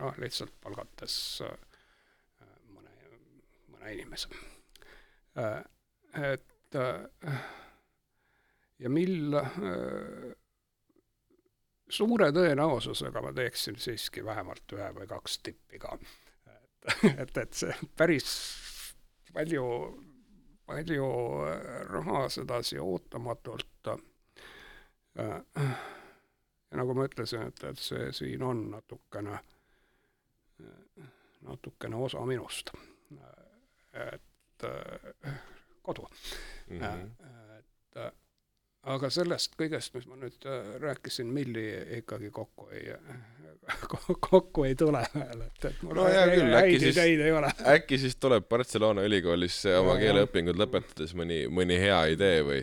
noh, lihtsalt palgates mõne, mõne inimese. et ja mil suure tõenäosusega ma teeksin siiski vähemalt ühe või kaks tippi ka et, et see päris palju, palju raha sedasi ootamatult äh, ja nagu ma ütlesin, et, et see siin on natukene, natukene osa minust. et kodu mm. -hmm. et aga sellest kõigest, mis ma nüüd rääkisin, milli ikkagi kokku ei kokku ei tule veel, et, et mul no hea küll, häid ideid ei ole. äkki siis tuleb Barcelona ülikoolis oma keeleõpingud lõpetades mõni, mõni hea idee või,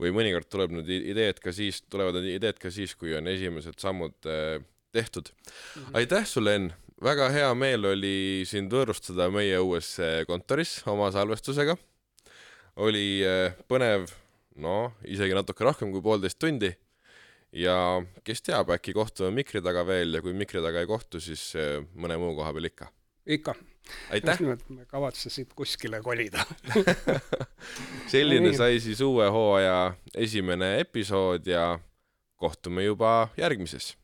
või mõnikord tuleb need ideed ka siis, tulevad need ideed ka siis, kui on esimesed sammud äh, tehtud mm. -hmm. aitäh sulle, Enn, väga hea meel oli sind võõrustada meie uues äh, kontoris oma salvestusega. oli äh, põnev, noh, isegi natuke rohkem kui poolteist tundi ja kes teab, äkki kohtume mikri taga veel ja kui mikri taga ei kohtu, siis eh, mõne muu koha peal ikka. ikka. just nimelt, me kavatsesid kuskile kolida selline sai siis uue hooaja esimene episood ja kohtume juba järgmises